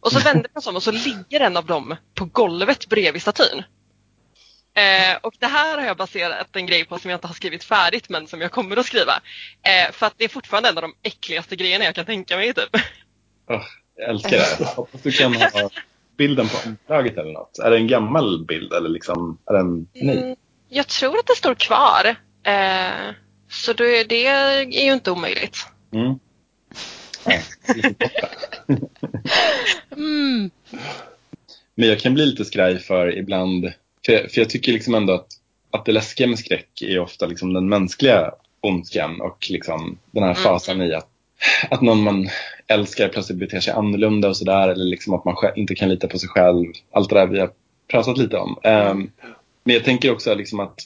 Och så (laughs) vänder vi oss om och så ligger en av dem på golvet bredvid statyn. Eh, och det här har jag baserat en grej på som jag inte har skrivit färdigt men som jag kommer att skriva. Eh, för att det är fortfarande en av de äckligaste grejerna jag kan tänka mig. Typ. Oh, jag älskar det. Hoppas du kan ha bilden på omslaget eller något. Är det en gammal bild eller liksom, är den ny? Mm, jag tror att det står kvar. Eh, så det, det är ju inte omöjligt. Mm. (laughs) Mm. Men jag kan bli lite skraj för ibland, för jag, för jag tycker liksom ändå att, att det läskiga med skräck är ofta liksom den mänskliga ondskan och liksom den här Mm. fasan i att, att någon man älskar plötsligt beter sig annorlunda och sådär eller liksom att man inte kan lita på sig själv. Allt det där vi har pratat lite om. Ehm, men jag tänker också liksom att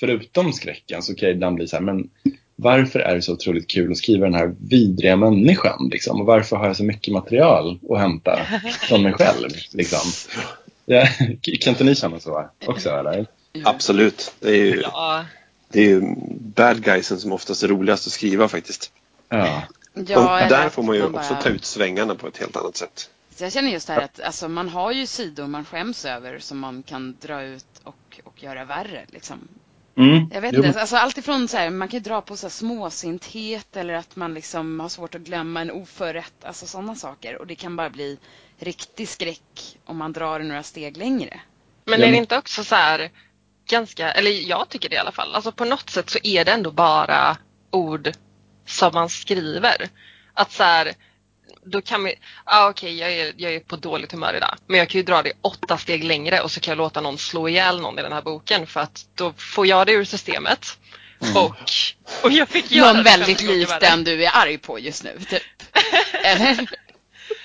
förutom skräcken så kan jag ibland bli så här, men varför är det så otroligt kul att skriva den här vidriga människan? Liksom? Och varför har jag så mycket material att hämta från mig själv? Liksom? Ja, kan inte ni känna så också? Eller? Absolut. Det är ju, Ja, det är ju bad guysen som oftast är roligast att skriva faktiskt. Ja. Ja, och där får man ju man också bara- ta ut svängarna på ett helt annat sätt. Så jag känner just det här att alltså, man har ju sidor man skäms över som man kan dra ut och, och göra värre. Liksom. Mm. Jag vet Jo, inte, alltså, allt ifrån så här, man kan ju dra på så här, småsinthet eller att man liksom har svårt att glömma en oförrätt, alltså sådana saker. Och det kan bara bli riktig skräck om man drar några steg längre. men är det inte också så här ganska, eller jag tycker det i alla fall, alltså på något sätt så är det ändå bara ord som man skriver. Att så här, då kan vi, ah, okej jag, är, jag är på dåligt humör idag, men jag kan ju dra det åtta steg längre och så kan jag låta någon slå ihjäl någon i den här boken för att då får jag det ur systemet. Och, och jag fick göra Någon väldigt 50 gånger lik den du är arg på just nu, typ. Eller? (laughs)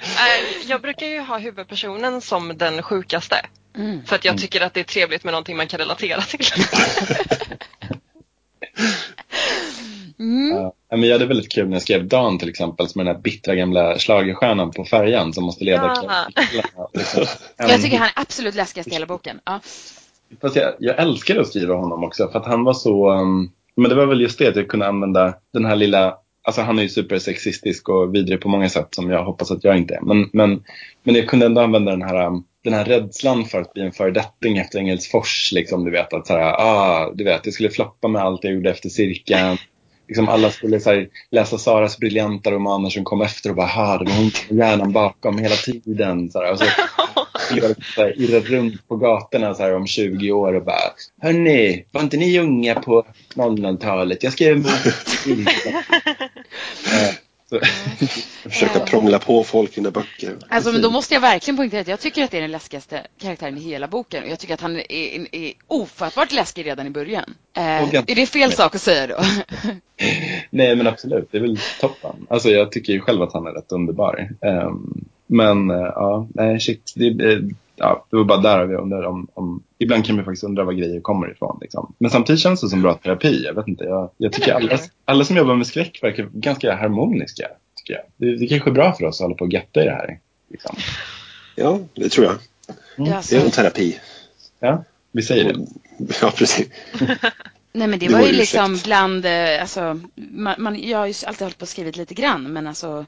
Eh, Jag brukar ju ha huvudpersonen som den sjukaste. Mm. För att jag tycker att det är trevligt med någonting man kan relatera till. (laughs) (laughs) Mm. Ja, men jag hade väldigt kul när jag skrev Dan till exempel, som är den här bittra gamla schlagerstjärnan på färjan som måste leda Ja. killarna. Liksom. (laughs) Jag tycker han är absolut läskigast i hela boken. Ja. Fast jag, jag älskade att skriva honom också för att han var så, um, men det var väl just det att jag kunde använda den här lilla, alltså han är ju supersexistisk och vidrig på många sätt som jag hoppas att jag inte är. Men, men, men jag kunde ändå använda den här, um, den här rädslan för att bli en föredetting efter Engelsfors. Liksom, du vet att så här, ah, du vet, jag skulle floppa med allt jag gjorde efter cirkeln. Liksom alla skulle här, läsa Saras briljanta romaner som kom efter och bara, ha det var hon som hjärnan bakom hela tiden. Så här, och så skulle jag här, irra runt på gatorna så här, om 20 år och bara Hörni, var inte ni unga på 00-talet? Jag skrev en bok. (laughs) Eh, så- (laughs) Försöka prångla på folk i dina böcker. Alltså, men då måste jag verkligen poängtera att jag tycker att det är den läskigaste karaktären i hela boken. Och jag tycker att han är, är, är ofattbart läskig redan i början. Eh, är det fel sak att säga då? (laughs) Nej men absolut, det är väl toppen. Alltså jag tycker ju själv att han är rätt underbar. Ehm, men eh, ja, nej shit. Det, eh, ja, det var bara där vi undrar om, om... Ibland kan man faktiskt undra var grejer kommer ifrån. Liksom. Men samtidigt känns det som bra terapi. Jag vet inte, jag, jag tycker alla, alla som jobbar med skräck verkar ganska harmoniska. Tycker jag. Det, det kanske är bra för oss att hålla på och götta i det här. Liksom. Ja, det tror jag. Ja, alltså, Det är en terapi. Ja, vi säger det. Ja, precis. (laughs) nej men det, Det var var ju ju liksom ursäkt. bland, eh, alltså, man, man, jag har ju alltid hållit på och skrivit lite grann men alltså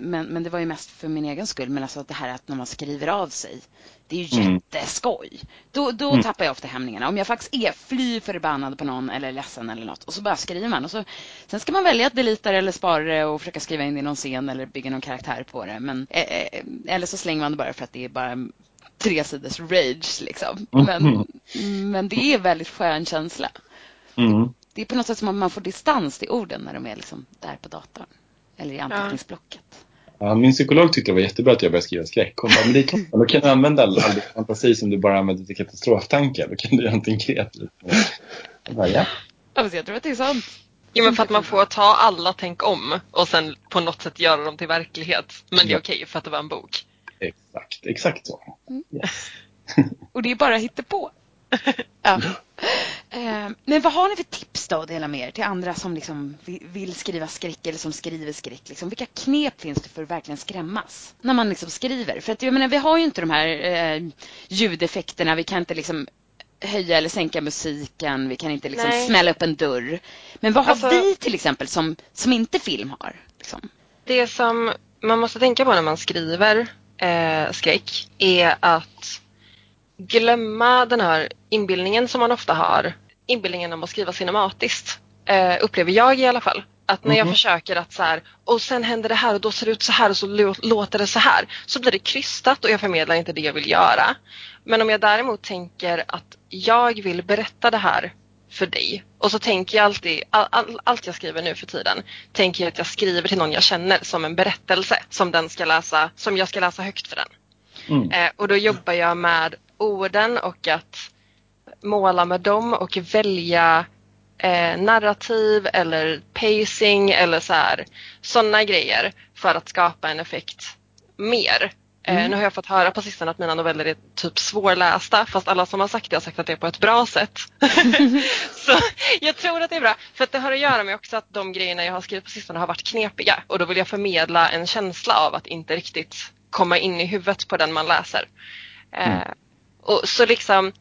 men, men det var ju mest för min egen skull. Men alltså det här att när man skriver av sig. Det är ju Mm. jätteskoj. Då, då Mm. tappar jag ofta hämningarna. Om jag faktiskt är fly förbannad på någon eller ledsen eller något. Och så bara skriver man. Och så, sen ska man välja att delita det eller spara det och försöka skriva in det i någon scen eller bygga någon karaktär på det. Men, eh, eh, eller så slänger man det bara för att det är bara tre sidors rage liksom. Men, men det är väldigt skön känsla. Mm. Det är på något sätt som att man får distans till orden när de är liksom där på datorn. Eller i anteckningsblocket. Ja, min psykolog tyckte det var jättebra att jag började skriva skräck. Hon bara, men det är. Då kan du använda all, all din fantasi som du bara använder till katastroftankar. Då kan du göra någonting kreativt. Jag bara, ja. Alltså, jag tror att det är sant. Jo men för att man får ta alla tänk om och sen på något sätt göra dem till verklighet. Men det är okej för att det var en bok. Exakt, exakt så. Och det är bara hittepå. (laughs) Ja. Eh, Men vad har ni för tips då att dela med er till andra som liksom vi- vill skriva skräck eller som skriver skräck? Liksom, vilka knep finns det för att verkligen skrämmas när man liksom skriver? För att jag menar, vi har ju inte de här eh, ljudeffekterna. Vi kan inte liksom höja eller sänka musiken, vi kan inte liksom Nej. smälla upp en dörr. Men vad har Alltså- vi till exempel som, som inte film har? Liksom? Det som man måste tänka på när man skriver eh, skräck är att glömma den här inbildningen som man ofta har. Inbildningen om att skriva cinematiskt. Eh, upplever jag i alla fall. Att när jag försöker att så här, och sen händer det här och då ser det ut så här och så lå- låter det så här. Så blir det krystat och jag förmedlar inte det jag vill göra. Men om jag däremot tänker att jag vill berätta det här för dig. Och så tänker jag alltid, all, all, allt jag skriver nu för tiden, tänker jag att jag skriver till någon jag känner som en berättelse som, den ska läsa, som jag ska läsa högt för den. Mm. Eh, och då jobbar jag med orden och att måla med dem och välja eh, narrativ eller pacing eller så här sådana grejer för att skapa en effekt mer. Eh, nu har jag fått höra på sistone att mina noveller är typ svårlästa fast alla som har sagt det har sagt att det är på ett bra sätt. (laughs) så jag tror att det är bra för att det har att göra med också att de grejerna jag har skrivit på sistone har varit knepiga och då vill jag förmedla en känsla av att inte riktigt komma in i huvudet på den man läser. Eh, och så liksom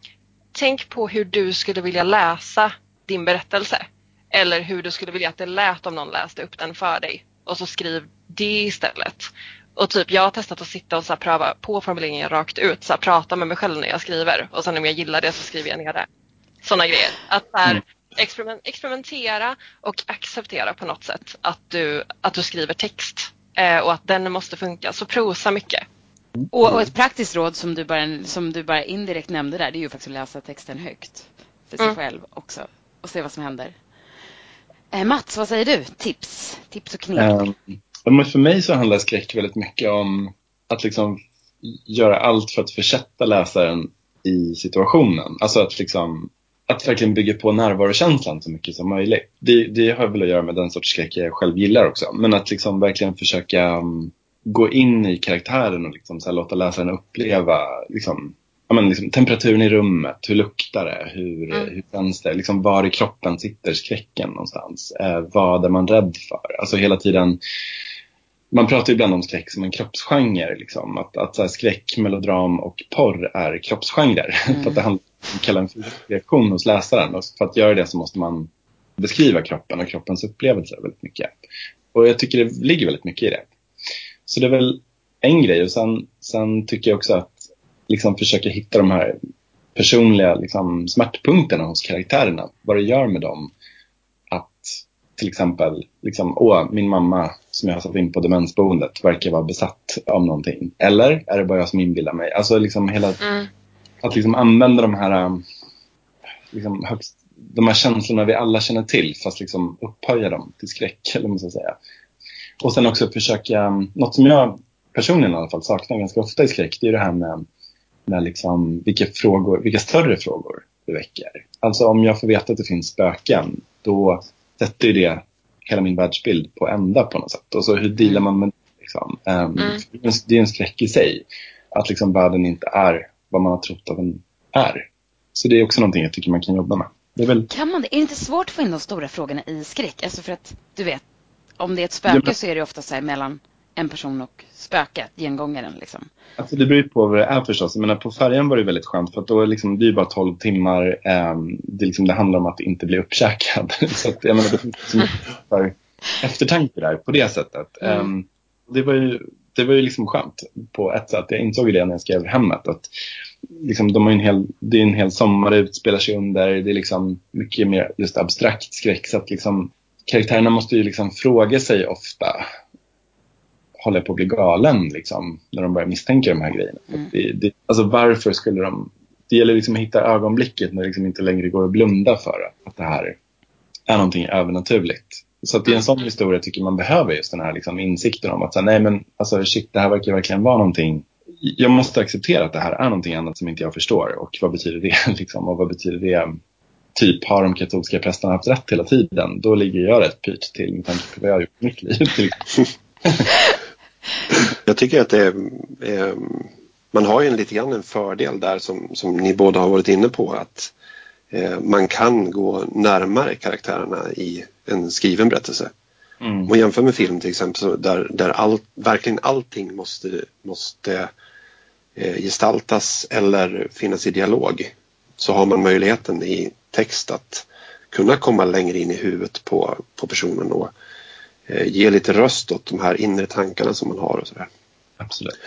tänk på hur du skulle vilja läsa din berättelse. Eller hur du skulle vilja att det lät om någon läste upp den för dig. Och så skriv det istället. Och typ jag har testat att sitta och så pröva på formuleringen rakt ut. Så prata med mig själv när jag skriver. Och sen om jag gillar det så skriver jag ner det. Sådana grejer. Att så här, Mm. experiment, experimentera och acceptera på något sätt att du, att du skriver text. Eh, och att den måste funka. Så prosa mycket. Och, och ett praktiskt råd som du, bara, som du bara indirekt nämnde där, det är ju faktiskt att läsa texten högt för sig Mm. själv också och se vad som händer. Eh, Mats, vad säger du? Tips? Tips och knep? Um, men för mig så handlar skräck väldigt mycket om att liksom göra allt för att försätta läsaren i situationen. Alltså att liksom att verkligen bygga på närvarokänslan så mycket som möjligt. Det, det har väl att göra med den sorts skräck jag själv gillar också. Men att liksom verkligen försöka um, gå in i karaktären och liksom så låta läsaren uppleva liksom, ja, men liksom, temperaturen i rummet, hur luktar det, hur, Mm. hur känns det, liksom, var i kroppen sitter skräcken någonstans, eh, vad är man rädd för? Alltså hela tiden, man pratar ju ibland om skräck som en kroppsgenre, liksom. att, att här, skräck, melodram och porr är kroppsgenrer. (laughs) för att det handlar om att kalla en reaktion hos läsaren och för att göra det så måste man beskriva kroppen och kroppens upplevelser väldigt mycket. Och jag tycker det ligger väldigt mycket i det. Så det är väl en grej och sen, sen tycker jag också att liksom försöka hitta de här personliga liksom, smärtpunkterna hos karaktärerna. Vad det gör med dem. Att till exempel, liksom, åh, min mamma som jag har satt in på demensboendet verkar vara besatt av någonting. Eller är det bara jag som inbillar mig? Alltså liksom hela, Mm. att liksom använda de här, um, liksom högst, de här känslorna vi alla känner till fast liksom upphöja dem till skräck. Eller man ska säga. Och sen också försöka, um, något som jag personligen i alla fall saknar ganska ofta i skräck, det är det här med, med liksom vilka, frågor, vilka större frågor det väcker. Alltså om jag får veta att det finns spöken, då sätter ju det hela min världsbild på ända på något sätt. Och så hur dealar man med det? Liksom? Um, Mm. det är en- skräck i sig, att liksom världen inte är vad man har trott att den är. Så det är också någonting jag tycker man kan jobba med. Det är väl Kan man det? Är det inte svårt att få in de stora frågorna i skräck? Alltså för att, du vet, om det är ett spöke Ja, men- så är det ofta så här mellan en person och spöket, gengångaren liksom. Alltså det beror ju på vad det är förstås. Jag menar, på färjan var det väldigt skönt för att då är liksom, det är bara 12 timmar. ehm, det, liksom, det handlar om att inte bli uppkäkad. (laughs) så att, jag menar, det finns så mycket (laughs) för eftertanke där på det sättet. Mm. Ehm, det var ju, det var ju liksom skönt på ett sätt. Jag insåg det när jag skrev hemmet. Att liksom, de har en hel, det är en hel sommar det utspelar sig under. Det är liksom mycket mer just abstrakt skräck. Så att liksom, karaktärerna måste ju liksom fråga sig ofta håller jag på att bli galen liksom, när de börjar misstänka de här grejerna. Mm. Det, det, alltså varför skulle de... Det gäller liksom att hitta ögonblicket när det liksom inte längre går att blunda för att det här är någonting övernaturligt. Så att i en sån historia tycker man behöver just den här liksom insikten om att säga, nej men alltså shit, det här verkar verkligen vara någonting. Jag måste acceptera att det här är någonting annat som inte jag förstår. Och vad betyder det? (laughs) Liksom? Och vad betyder det? Typ, har de katolska prästerna haft rätt hela tiden? Då ligger jag rätt pyrt till med tanke på vad jag har gjort i mitt liv. till (laughs) Jag tycker att det är, eh, man har ju en lite grann en fördel där som, som ni båda har varit inne på att eh, man kan gå närmare karaktärerna i en skriven berättelse. Mm. Om jämför med film till exempel där, där all, verkligen allting måste, måste eh, gestaltas eller finnas i dialog så har man möjligheten i text att kunna komma längre in i huvudet på, på personen och eh, ge lite röst åt de här inre tankarna som man har och sådär. Absolut.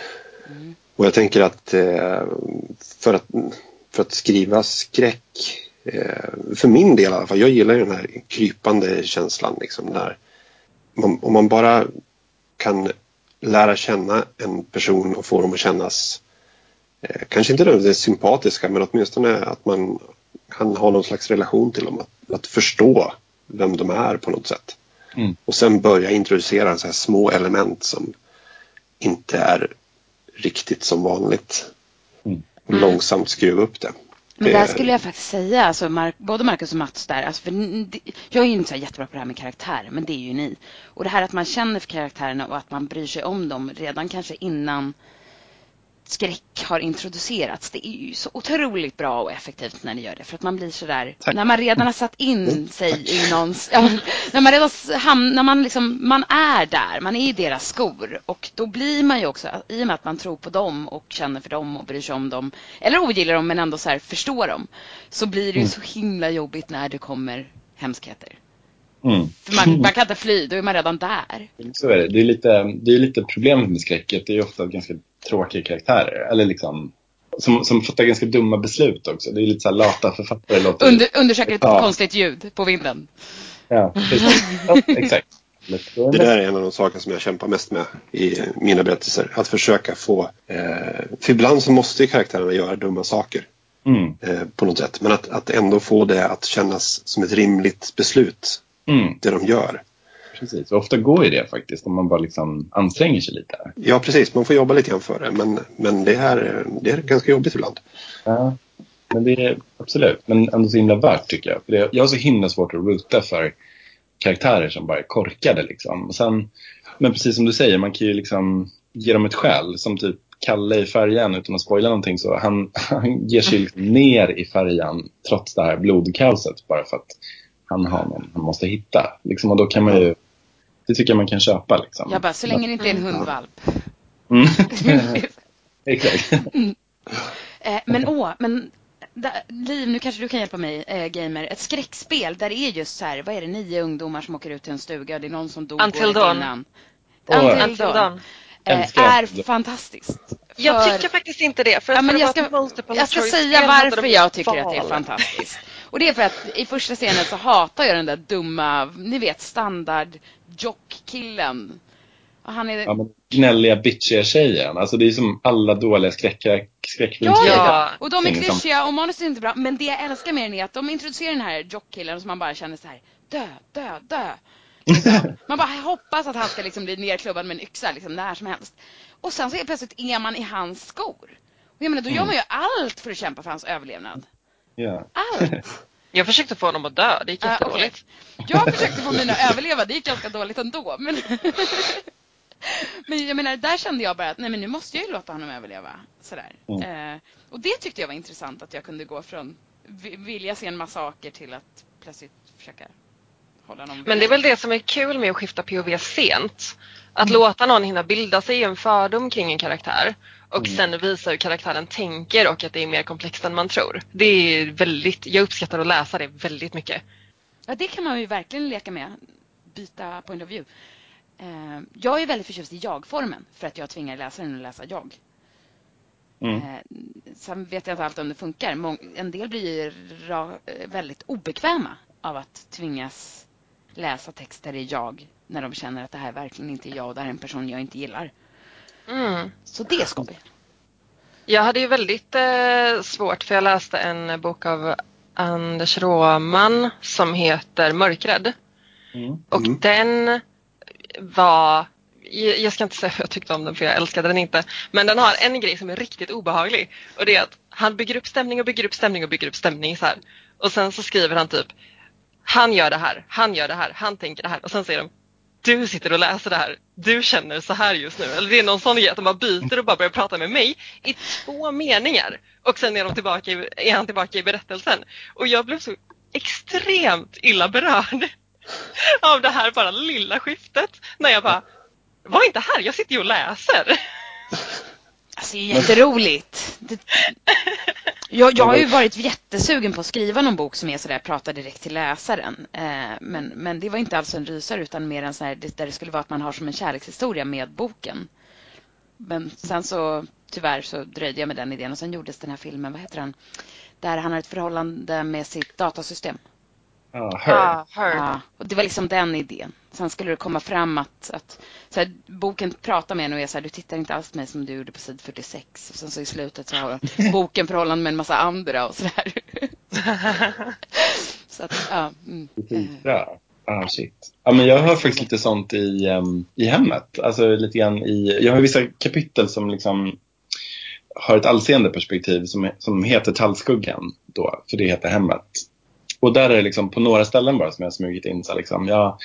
Och jag tänker att eh, för att, för att skriva skräck, eh, för min del i alla fall, jag gillar ju den här krypande känslan liksom när man, om man bara kan lära känna en person och få dem att kännas eh, kanske inte nödvändigtvis sympatiska men åtminstone att man kan ha någon slags relation till dem. Att, att förstå vem de är på något sätt. Mm. Och sen börja introducera så här små element som inte är riktigt som vanligt. Mm. Och långsamt skruva upp det. Men det där skulle jag faktiskt säga, alltså Mark, både Marcus och Mats där, alltså för jag är ju inte så här jättebra på det här med karaktärer, men det är ju ni. Och det här att man känner för karaktärerna och att man bryr sig om dem redan kanske innan skräck har introducerats. Det är ju så otroligt bra och effektivt när ni gör det. För att man blir sådär, Tack. när man redan har satt in sig i någons, ja, när man redan s- ham, när man liksom, man är där, man är i deras skor. Och då blir man ju också, i och med att man tror på dem och känner för dem och bryr sig om dem, eller ogillar dem men ändå så här förstår dem. Så blir det ju så himla jobbigt när det kommer hemskheter. Mm. Man, man kan inte (laughs) fly, då är man redan där. Så är det. Det är lite, det är lite problemet med skräcket. Det är ofta ganska tråkiga karaktärer. Eller liksom, som, som fattar ganska dumma beslut också. Det är lite så här lata författare. Låter, Under, undersöker ett Ja. konstigt ljud på vinden. Ja, precis. ja, exakt. Det där är en av de saker som jag kämpar mest med i mina berättelser. Att försöka få... Eh, för ibland så måste ju karaktärerna göra dumma saker Mm, eh, på något sätt. Men att, att ändå få det att kännas som ett rimligt beslut, mm, det de gör. Precis. Och ofta går ju det faktiskt om man bara liksom anstränger sig lite. Ja, precis. Man får jobba lite grann för det. Men, men det, här, det är ganska jobbigt ibland. Ja, men det är absolut. Men ändå så himla värt tycker jag. För det, jag har så himla svårt att ruta för karaktärer som bara är korkade liksom. Och sen, men precis som du säger, man kan ju liksom ge dem ett skäl. Som typ Kalle i färjan, utan att spoila någonting. Så han, (laughs) han ger sig liksom ner i färjan trots det här blodkaoset. Bara för att han har någon han måste hitta. Liksom, och då kan man ju, det tycker jag man kan köpa. Liksom. Jag bara, så länge det inte är en hundvalp. Mm. (laughs) Exakt. (laughs) Eh, men åh, men da, Liv, nu kanske du kan hjälpa mig, eh, gamer. Ett skräckspel där det är just så här, vad är det, nio ungdomar som åker ut till en stuga. Det är någon som dog Until Dawn. innan. Åh. Until, Until Dawn. Dawn. Eh, är fantastiskt. Jag För- tycker faktiskt inte det. För Ja, men jag ska, jag ska säga varför jag tycker att det är val. fantastiskt. Och det är för att i första scenen så hatar jag den där dumma, ni vet standard jockkillen. Han är... Ja, men gnälliga, bitchiga tjejen. Alltså det är som alla dåliga skräck, skräckfilmer. Ja. Och de är klyschiga och manuset är inte bra. Men det jag älskar med den är att de introducerar den här jockkillen som man bara känner så här, dö, dö, dö. Liksom. (laughs) Man bara hoppas att han ska liksom bli nerklubbad med en yxa liksom, när som helst. Och sen så är plötsligt är man i hans skor. Och jag menar, då gör man ju allt för att kämpa för hans överlevnad. Ja. Allt! (laughs) Jag försökte få honom att dö. Det gick Ah, jättedåligt. okej. Jag försökte få mina att överleva, det gick ganska dåligt ändå. Men, men jag menar, där kände jag bara att nej men nu måste jag ju låta honom överleva. Sådär. Mm. Eh, och det tyckte jag var intressant att jag kunde gå från vi- vilja se en massaker till att plötsligt försöka hålla någon Men det är väl det som är kul med att skifta POV sent. Att låta någon hinna bilda sig en fördom kring en karaktär och sen visa hur karaktären tänker och att det är mer komplext än man tror. Det är väldigt, jag uppskattar att läsa det väldigt mycket. Ja, det kan man ju verkligen leka med. Byta point of view. Eh, jag är väldigt förtjust i jag-formen för att jag tvingar läsaren att läsa jag. Mm. Eh, sen vet jag inte alltid om det funkar. En del blir eh, väldigt obekväma av att tvingas läsa texter i jag när de känner att det här verkligen inte är jag och det här är en person jag inte gillar. Mm. Så det är skoj. Jag hade ju väldigt eh, svårt för jag läste en bok av Anders Råman som heter Mörkrädd. Mm. Och Mm. den var, jag jag ska inte säga hur jag tyckte om den för jag älskade den inte. Men den har en grej som är riktigt obehaglig. Och det är att han bygger upp stämning och bygger upp stämning och bygger upp stämning så här. Och sen så skriver han typ Han gör det här, han gör det här, han tänker det här. Och sen säger de Du sitter och läser det här, du känner så här just nu. Eller det är någon sån grej att de bara byter och bara börjar prata med mig i två meningar. Och sen är, de tillbaka i, är han tillbaka i berättelsen. Och jag blev så extremt illa berörd (laughs) av det här bara lilla skiftet. När jag bara, var inte här, jag sitter ju och läser. Alltså det är jätteroligt. Det, (laughs) Jag, jag har ju varit jättesugen på att skriva någon bok som är sådär, pratar direkt till läsaren. Eh, men, men det var inte alls en rysare utan mer en sån här, där det skulle vara att man har som en kärlekshistoria med boken. Men sen så tyvärr så dröjde jag med den idén och sen gjordes den här filmen, vad heter den? Där han har ett förhållande med sitt datasystem. Ja, Her. Ja, Her. Ja, och det var liksom den idén. Sen skulle det komma fram att, att så här, boken pratar med en och är så här, du tittar inte alls på mig som du gjorde på sid 46. Och sen så i slutet så har (laughs) boken förhållande med en massa andra och sådär. (laughs) så att, ja. Mm. Bra. Ah, shit. Ja, men jag har faktiskt lite sånt i, um, i hemmet. Alltså lite grann i, jag har vissa kapitel som liksom har ett allseende perspektiv som, som heter Tallskuggan då, för det heter hemmet. Och där är det liksom på några ställen bara som jag har smugit in så liksom, ja,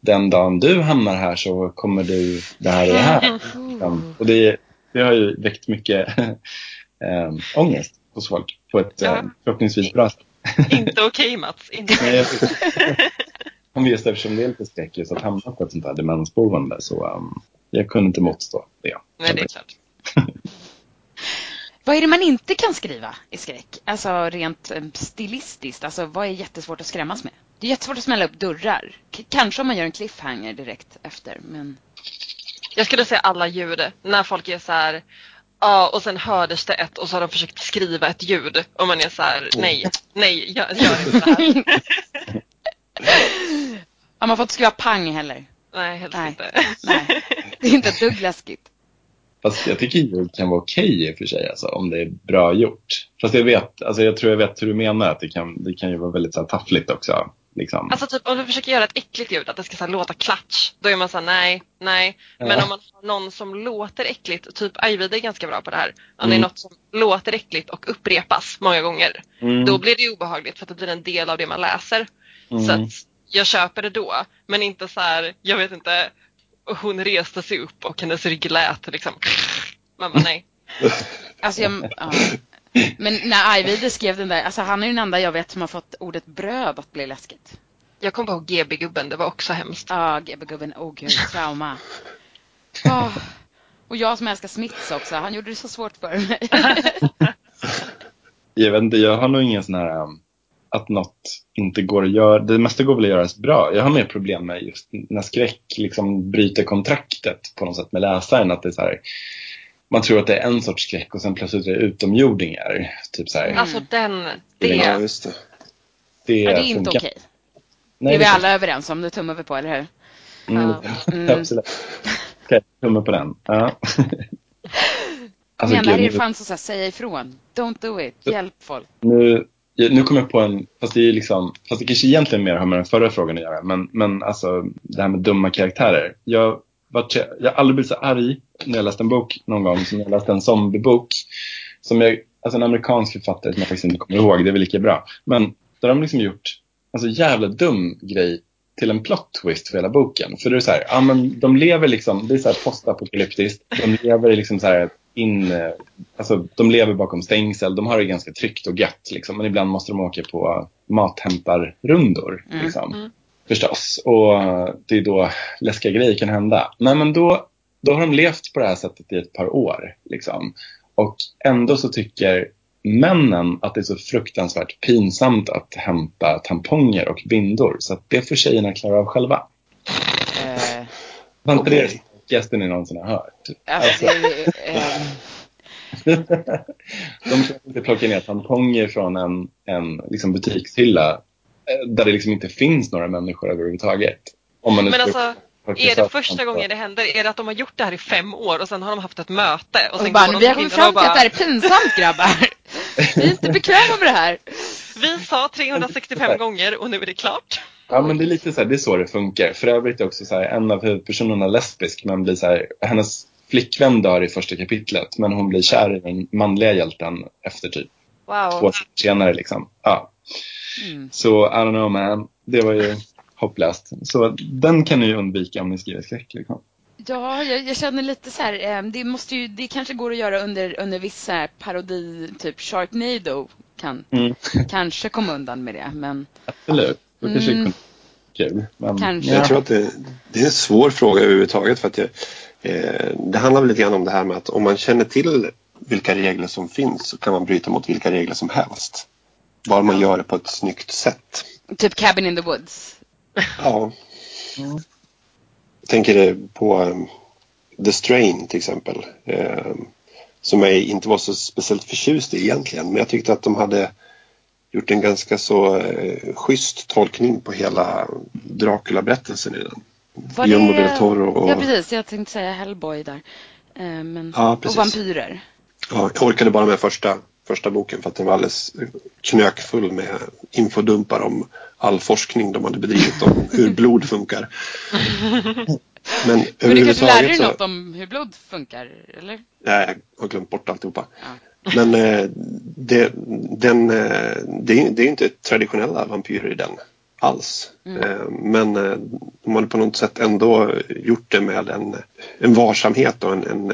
den dagen du hamnar här så kommer du det här och det här. Um, och det, det har ju väckt mycket um, (laughs) ångest hos folk på ett Ja. um, förhoppningsvis bra sätt. Inte okej Mats. Inte Nej. (laughs) Men just eftersom det är lite skräckis att hamna på ett sånt här demensboende så um, jag kunde inte motstå det. Nej, det är klart. (laughs) Vad är det man inte kan skriva i skräck? Alltså rent stilistiskt. Alltså vad är jättesvårt att skrämmas med? Det är jättesvårt att smälla upp dörrar. K- kanske om man gör en cliffhanger direkt efter. Men Jag skulle säga alla ljud. När folk är så här. Ja, och sen hördes det ett och så har de försökt skriva ett ljud. Och man är så här, nej, nej, gör, gör inte det här. (laughs) ja, man får inte skriva pang heller. Nej, helst Nej. inte. Nej, det är inte ett dugg läskigt. Fast jag tycker ljud kan vara okej i och för sig alltså, om det är bra gjort. Fast jag vet, alltså jag tror jag vet hur du menar att det kan, det kan ju vara väldigt så här, taffligt också. Liksom. Alltså typ om du försöker göra ett äckligt ljud, att det ska så här, låta klatsch. Då är man såhär, nej, nej. Men Ja. om man har någon som låter äckligt, typ Ajvide är ganska bra på det här. Om det är Mm. något som låter äckligt och upprepas många gånger. Mm. Då blir det obehagligt för att det blir en del av det man läser. Mm. Så att jag köper det då. Men inte så här, jag vet inte, hon reste sig upp och hennes rygg lät liksom. Man bara nej. Alltså jag, ja. Men när Ajvide skrev den där, alltså han är ju den enda jag vet som har fått ordet bröd att bli läskigt. Jag kom på GB-gubben, det var också hemskt. Ja, GB-gubben, åh gud, trauma. Åh. Och jag som älskar Smiths också, han gjorde det så svårt för mig. (laughs) Jag vet inte, jag har nog ingen sån här um, att något inte går att göra. Det mesta går väl att göras bra. Jag har mer problem med just när skräck liksom bryter kontraktet på något sätt med läsaren. Att det är så här, man tror att det är en sorts skräck och sen plötsligt är det utomjordingar. Typ så här, Mm. Alltså den, det. Ja, just det. det, Ja, det är inte okej. Nej, Det är vi alla överens om, det tummar vi på, eller hur? Mm. (laughs) Mm. Absolut. Okej, tumme på den. Ja. (laughs) Alltså, Menar gud, er så här, säga ifrån. Don't do it, hjälp folk. nu, nu kommer jag på en, fast det är liksom, fast det kanske egentligen mer har med den förra frågan att göra, men, men alltså det här med dumma karaktärer. Jag, vart, jag har aldrig blivit så arg när jag läste en bok någon gång som jag läste en zombiebok. Som jag, alltså en amerikansk författare som jag faktiskt inte kommer ihåg, det är väl lika bra. Men där har de liksom gjort, alltså jävla dum grej till en plot twist för hela boken. För det är så här, ja men de lever liksom, det är så här postapokalyptiskt. De lever liksom så här in, alltså de lever bakom stängsel, de har det ganska tryggt och gött liksom. Men ibland måste de åka på mathämtarrundor Mm, liksom. mm. Förstås. Och det är då läskiga grejer kan hända. Nej men då, då har de levt på det här sättet i ett par år liksom. Och ändå så tycker männen att det är så fruktansvärt pinsamt att hämta tamponger och bindor. Så det får tjejerna klara av själva. Eh, Var inte det Okej. det sjukaste ni någonsin har hört? alltså, eh, (laughs) De kan inte plocka ner tamponger från en, en liksom butikshylla där det liksom inte finns några människor överhuvudtaget. Om man Men alltså, är det första gången det händer? Är det att de har gjort det här i fem år och sen har de haft ett möte? Och och sen bara, går de vi har kommit fram till att det här är pinsamt grabbar. (laughs) Vi är inte bekväma med det här. vi sa 365 gånger och nu är det klart. Ja, men det är lite så här, det är så det funkar. För övrigt är också så här, en av huvudpersonerna lesbisk, men blir så här, hennes flickvän dör i första kapitlet, men hon blir kär i den manliga hjälten efter typ två Wow. sidor senare. Liksom. Ja. Mm. Så I don't know man, det var ju hopplöst. Så den kan ni ju undvika om ni skriver skräck. Liksom. Ja, jag, jag känner lite så här, eh, det måste ju, det kanske går att göra under, under vissa parodi, typ Sharknado kan Mm. (laughs) kanske komma undan med det, men Absolut, då kanske Mm. det kunde vara kul. Men, Kanske. Jag tror att det, det är en svår fråga överhuvudtaget. För att det, eh, det handlar väl lite grann om det här med att om man känner till vilka regler som finns så kan man bryta mot vilka regler som helst. Bara man gör det på ett snyggt sätt. Typ Cabin in the Woods. Ja. Mm. Jag tänker på um, The Strain till exempel. Um, som jag inte var så speciellt förtjust i egentligen. Men jag tyckte att de hade gjort en ganska så uh, schysst tolkning på hela Dracula-berättelsen i den. Var Guillermo det- del Toro och... Ja, precis. Jag tänkte säga Hellboy där. Eh, Men... Ja, och precis. vampyrer. Ja, jag orkade bara med första, första boken för att den var alldeles knökfull med infodumpar om all forskning de hade bedrivit om (laughs) hur blod funkar. Men Men du kanske lärde dig så- något om hur blod funkar, eller? Nej, jag har glömt bort alltihopa. Ja. Men eh, det, den, eh, det, är- det är inte traditionella vampyrer i den alls. Mm. Eh, men de hade på något sätt ändå gjort det med en, en varsamhet och en, en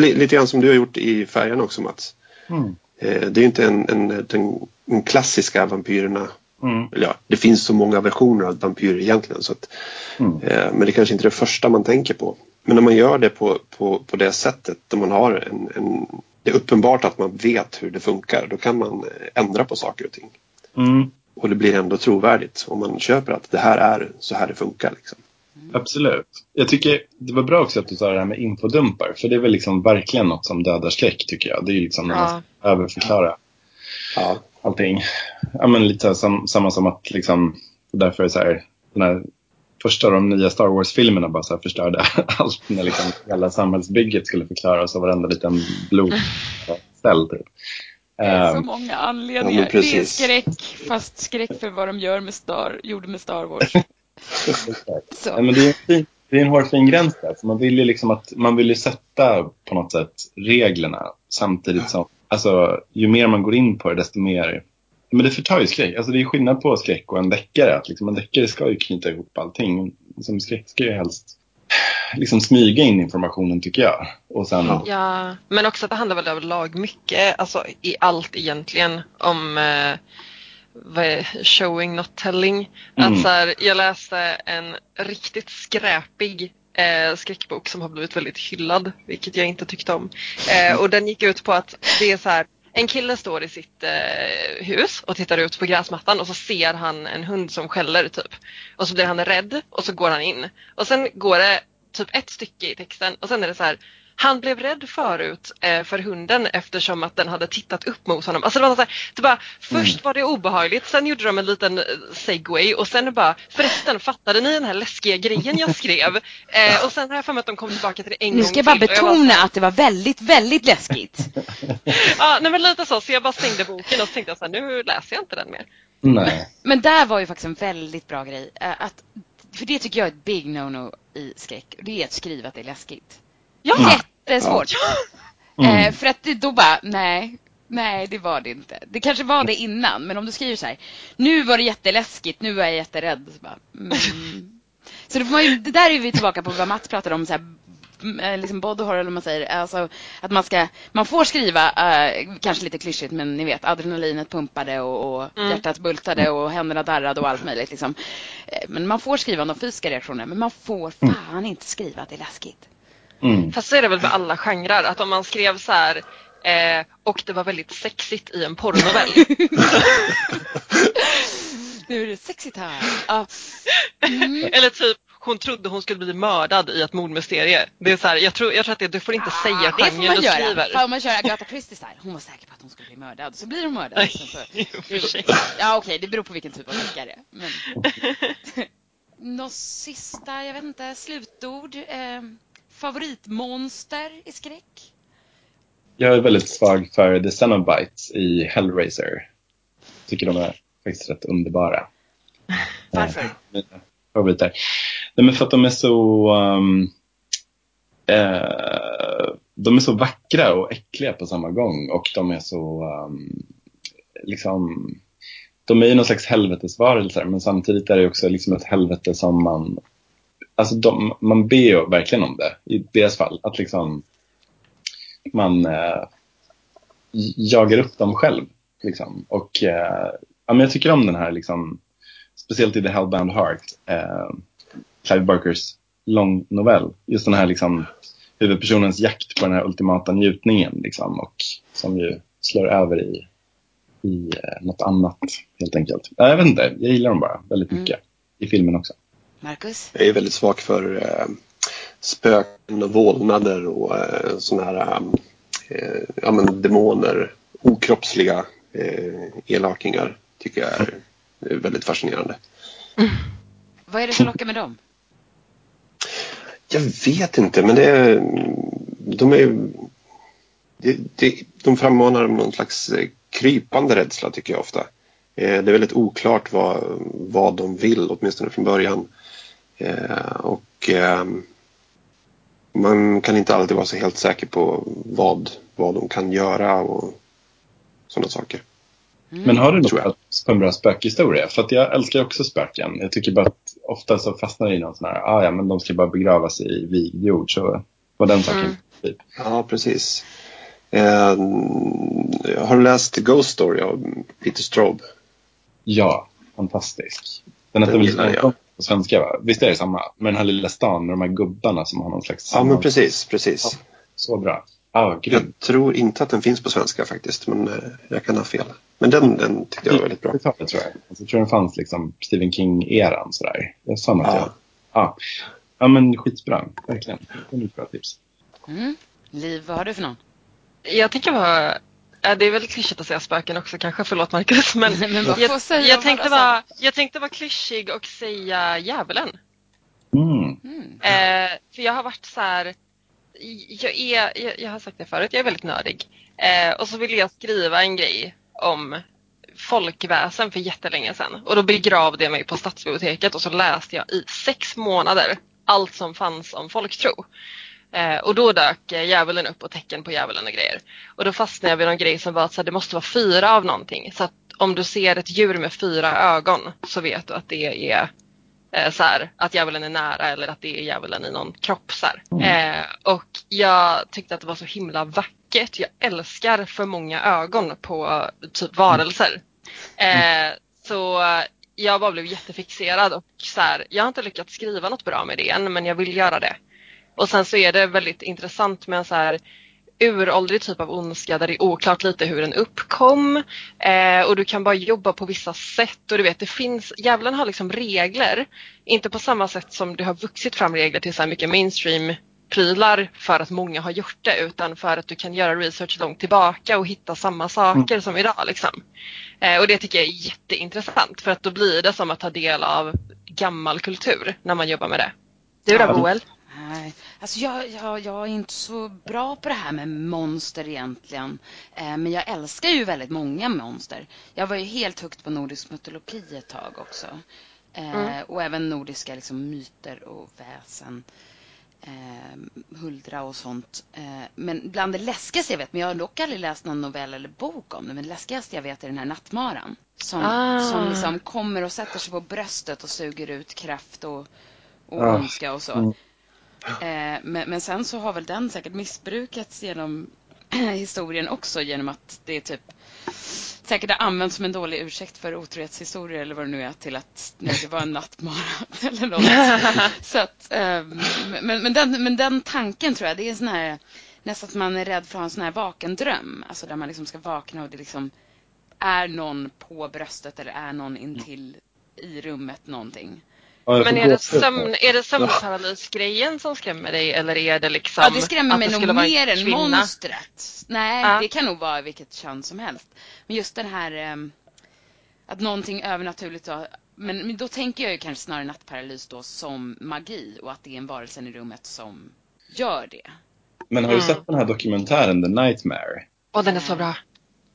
lite grann som du har gjort i färgerna också Mats. Mm. Eh, det är inte en, en, den, den klassiska vampyrerna. Mm. Eller ja, det finns så många versioner av vampyrer egentligen. Så att, Mm. eh, men det kanske inte är det första man tänker på. Men när man gör det på, på, på det sättet, där man har en, en, det är uppenbart att man vet hur det funkar, då kan man eh, ändra på saker och ting. Mm. Och det blir ändå trovärdigt om man köper att det här är så här det funkar. Liksom. Absolut. Jag tycker det var bra också att du sa det här med infodumpar. För det är väl liksom verkligen något som dödar skräck tycker jag. Det är ju liksom när man Ja. ska överförklara Ja, allting. Ja men lite sam, samma som att liksom, därför är så här, den här första av de nya Star Wars-filmerna bara så här förstörde (laughs) allt när liksom hela samhällsbygget skulle förklaras och varenda liten blodcell (laughs) typ. Det är så Ehm, många Ja, anledningar. precis. det är skräck, fast skräck för vad de gör med Star, gjorde med Star Wars. (laughs) Ja, Så. men det, är en fin, det är en hårfin gräns där. För man vill ju liksom att man vill sätta på något sätt reglerna samtidigt som, alltså ju mer man går in på det desto mer, men det förtar ju skräck. Alltså det är skillnad på skräck och en deckare. Att liksom en deckare ska ju knyta ihop allting. Som skräck ska ju helst liksom smyga in informationen tycker jag. Och sen, Ja. Ja, men också att det handlar väl överlag mycket, alltså i allt egentligen, om eh, showing not telling. Mm. Att så här, jag läste en riktigt skräpig eh, skräckbok som har blivit väldigt hyllad, vilket jag inte tyckte om. Eh, och den gick ut på att det är så här, en kille står i sitt eh, hus och tittar ut på gräsmattan och så ser han en hund som skäller typ. Och så blir han rädd och så går han in. Och sen går det typ ett stycke i texten och sen är det så här han blev rädd förut eh, för hunden eftersom att den hade tittat upp mot honom. Alltså det var så här, det bara, först var det obehagligt, sen gjorde de en liten eh, segway och sen bara, förresten fattade ni den här läskiga grejen jag skrev? (laughs) Eh, och sen har jag för mig att de kom tillbaka till det en Nu gång ska jag bara till betona så här, att det var väldigt, väldigt läskigt. (laughs) Ja, nej men lite så, så jag bara stängde boken och så tänkte jag så här, nu läser jag inte den mer. nej. Men där var ju faktiskt en väldigt bra grej. eh, Att, för det tycker jag är ett big no-no i skräck. Det är att skriva att det är läskigt. Ja, Jättesvårt. Mm. (laughs) Eh, för att då bara, nej. Nej, det var det inte. Det kanske var det innan, men om du skriver så här. Nu var det jätteläskigt, nu är jag jätterädd. Så, bara, mm. (laughs) så då får man ju, det där är vi tillbaka på vad Mats pratade om, så här, mm, eh, liksom body horror eller vad man säger. Alltså att man ska, man får skriva, eh, kanske lite klyschigt, men ni vet adrenalinet pumpade och, och Mm. hjärtat bultade och händerna darrade och allt möjligt. Liksom. Eh, Men man får skriva de fysiska reaktionerna, men man får fan inte skriva att det är läskigt. Mm. Fast så är det väl med alla genrer, att om man skrev så här eh, och det var väldigt sexigt i en porrnovell. (laughs) Nu är det sexigt här. Ja. Mm. Eller typ hon trodde hon skulle bli mördad i ett mordmysterie. Det är så här, jag, tror, jag tror att det, du får inte säga Ah, får genren man du göra. skriver. För om man kör Agatha Christie style. Hon var säker på att hon skulle bli mördad. Så blir hon mördad. Nej, så, ja okej, det beror på vilken typ av deckare. Men... (laughs) Något sista, jag vet inte, slutord. Eh, favoritmonster i skräck? Jag är väldigt svag för The Cenobites i Hellraiser. Tycker de är faktiskt rätt underbara. Varför? Mina favoriter. Nej, men för att de är så... Um, eh, de är så vackra och äckliga på samma gång. Och de är så... Um, liksom... De är ju någon slags helvetesvarelser men samtidigt är det också liksom ett helvete som man... Alltså de, man ber ju verkligen om det i deras fall. Att liksom man eh, jagar upp dem själv. Liksom. Och eh, ja, men jag tycker om den här, liksom, speciellt i The Hellbound Heart, eh, Clive Barkers lång novell. Just den här liksom, huvudpersonens jakt på den här ultimata njutningen liksom, och som ju slår över i, i eh, något annat helt enkelt. Jag vet inte, jag gillar dem bara väldigt Mm. mycket. I filmen också. Marcus? Jag är väldigt svag för eh, spöken och vålnader och eh, sådana här eh, ja, men demoner, okroppsliga eh, elakingar tycker jag är, är väldigt fascinerande. (laughs) Vad är det som lockar med dem? Jag vet inte, men det är, de är det, det, de frammanar någon slags eh, krypande rädsla tycker jag ofta. Eh, Det är väldigt oklart vad, vad de vill, åtminstone från början. Eh, Och eh, man kan inte alltid vara så helt säker på vad, vad de kan göra och sådana saker. Mm. Men har du något på en bra spökhistoria? För att jag älskar också spöken. Jag tycker bara att ofta så fastnar jag i någon sån här, ah, ja men de ska bara begravas i vigd jord. Så var den saken. Mm. Typ. Ja, precis. Eh, har du läst Ghost Story av Peter Straub? Ja, fantastisk. Den heter Den väl jag. Småstad på svenska va? Visst är det samma? Med den här lilla stan med de här gubbarna som har någon slags Ja, men precis, precis. Så bra. Ja, grym. Jag tror inte att den finns på svenska faktiskt, men eh, jag kan ha fel. Men den, den tyckte jag var väldigt bra. 80-talet tror jag. Alltså, jag tror den fanns liksom Stephen King-eran sådär. Jag sa något. Ja. Ja. Ja. ja, men skitbra. Verkligen. Det är ett bra tips. Mm. Liv, vad har du för någon? Jag tänker bara, ja, det är väldigt klyschigt att säga spöken också kanske, förlåt Marcus. Men Men jag, säga jag, tänkte vara, jag tänkte vara klyschig och säga djävulen. Mm. Mm. Eh, för jag har varit så här, jag, är, jag, jag har sagt det förut, jag är väldigt nördig. Eh, och så ville jag skriva en grej om folkväsen för jättelänge sedan. Och då begravde jag mig på stadsbiblioteket och så läste jag i sex månader allt som fanns om folktro. Eh, och då dök eh, djävulen upp och tecken på djävulen och grejer. Och då fastnade jag vid någon grej som var att så här, det måste vara fyra av någonting. Så att om du ser ett djur med fyra ögon så vet du att det är eh, så här, att djävulen är nära eller att det är djävulen i någon kropp. Så här. Eh, och jag tyckte att det var så himla vackert. Jag älskar för många ögon på typ varelser. Eh, så jag bara blev jättefixerad och så här, jag har inte lyckats skriva något bra med det än men jag vill göra det. Och sen så är det väldigt intressant med en så här uråldrig typ av ondska där det är oklart lite hur den uppkom. Eh, och du kan bara jobba på vissa sätt och du vet det finns, djävulen har liksom regler. Inte på samma sätt som det har vuxit fram regler till så här mycket mainstream prylar för att många har gjort det utan för att du kan göra research långt tillbaka och hitta samma saker som idag. Liksom. Eh, och det tycker jag är jätteintressant för att då blir det som att ta del av gammal kultur när man jobbar med det. Du då. Boel? Nej, alltså jag, jag, jag är inte så bra på det här med monster egentligen. Eh, men jag älskar ju väldigt många monster. Jag var ju helt högt på nordisk mytologi ett tag också. Eh, Mm. Och även nordiska liksom, myter och väsen. Eh, huldra och sånt. Eh, men bland det läskigaste jag vet, men jag har dock aldrig läst någon novell eller bok om det, men det läskigaste jag vet är den här nattmaran. Som, Ah. som liksom kommer och sätter sig på bröstet och suger ut kraft och, och Ah. ondska och så. Eh, men, men sen så har väl den säkert missbrukats genom (clears throat) historien också genom att det är typ säkert har använts som en dålig ursäkt för otrohetshistorier eller vad det nu är till att nej, det var en nattmara (laughs) eller något. (laughs) så att, ehm, men, men, den, men den tanken tror jag, det är sån här nästan att man är rädd för att ha en sån här vakendröm. Alltså där man liksom ska vakna och det liksom är någon på bröstet eller är någon intill i rummet någonting. Men är det, sömn, är det sömnparalysgrejen som skrämmer dig eller är det liksom Ja, det skrämmer att mig det nog skulle vara en mer än monstret. Nej, Ja. det kan nog vara vilket kön som helst. Men just den här ehm, att någonting övernaturligt då, men, men då tänker jag ju kanske snarare nattparalys då som magi och att det är en varelsen i rummet som gör det. Men har du Mm. sett den här dokumentären The Nightmare? Åh, den är så bra.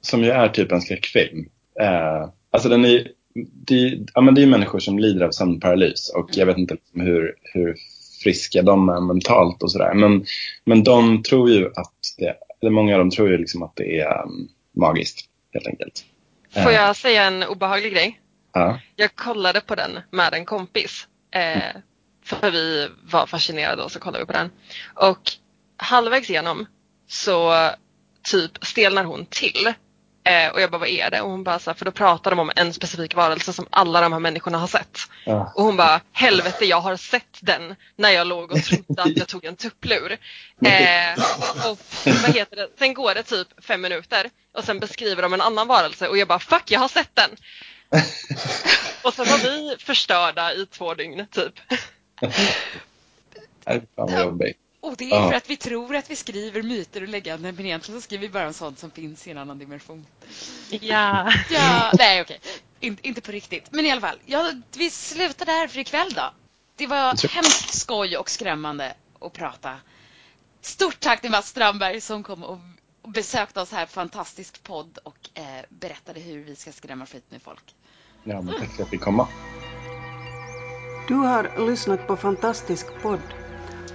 Som ju är typ en skräckfilm. Eh, alltså den är, det, ja, men det är människor som lider av sömnparalys och jag vet inte liksom hur, hur friska de är mentalt och sådär. Men, men de tror ju att det, eller många av dem tror ju liksom att det är um, magiskt helt enkelt. Får Eh, jag säga en obehaglig grej? Ja. Jag kollade på den med en kompis. Eh, för vi var fascinerade och så kollade vi på den. Och halvvägs igenom så typ stelnar hon till. Eh, och jag bara, vad är det? Och hon bara, så här, för då pratar de om en specifik varelse som alla de här människorna har sett. Ja. Och hon bara, helvete jag har sett den när jag låg och trodde att jag tog en tupplur. Eh, och vad heter det? Sen går det typ fem minuter och sen beskriver de en annan varelse och jag bara, fuck jag har sett den. och sen var vi förstörda i två dygn typ. (laughs) Nej, fan vad jobbigt. Och det är Ja. för att vi tror att vi skriver myter och legender men egentligen så skriver vi bara sånt som finns i en annan dimension. Ja. Ja, nej okej. In, inte på riktigt. Men i alla fall, ja, vi slutar där för ikväll då. Det var hemskt skoj och skrämmande att prata. Stort tack till Mats Strandberg som kom och besökte oss här. Fantastisk podd och eh, berättade hur vi ska skrämma skiten i folk. Ja, men tack för att fick komma. Du har lyssnat på Fantastisk podd.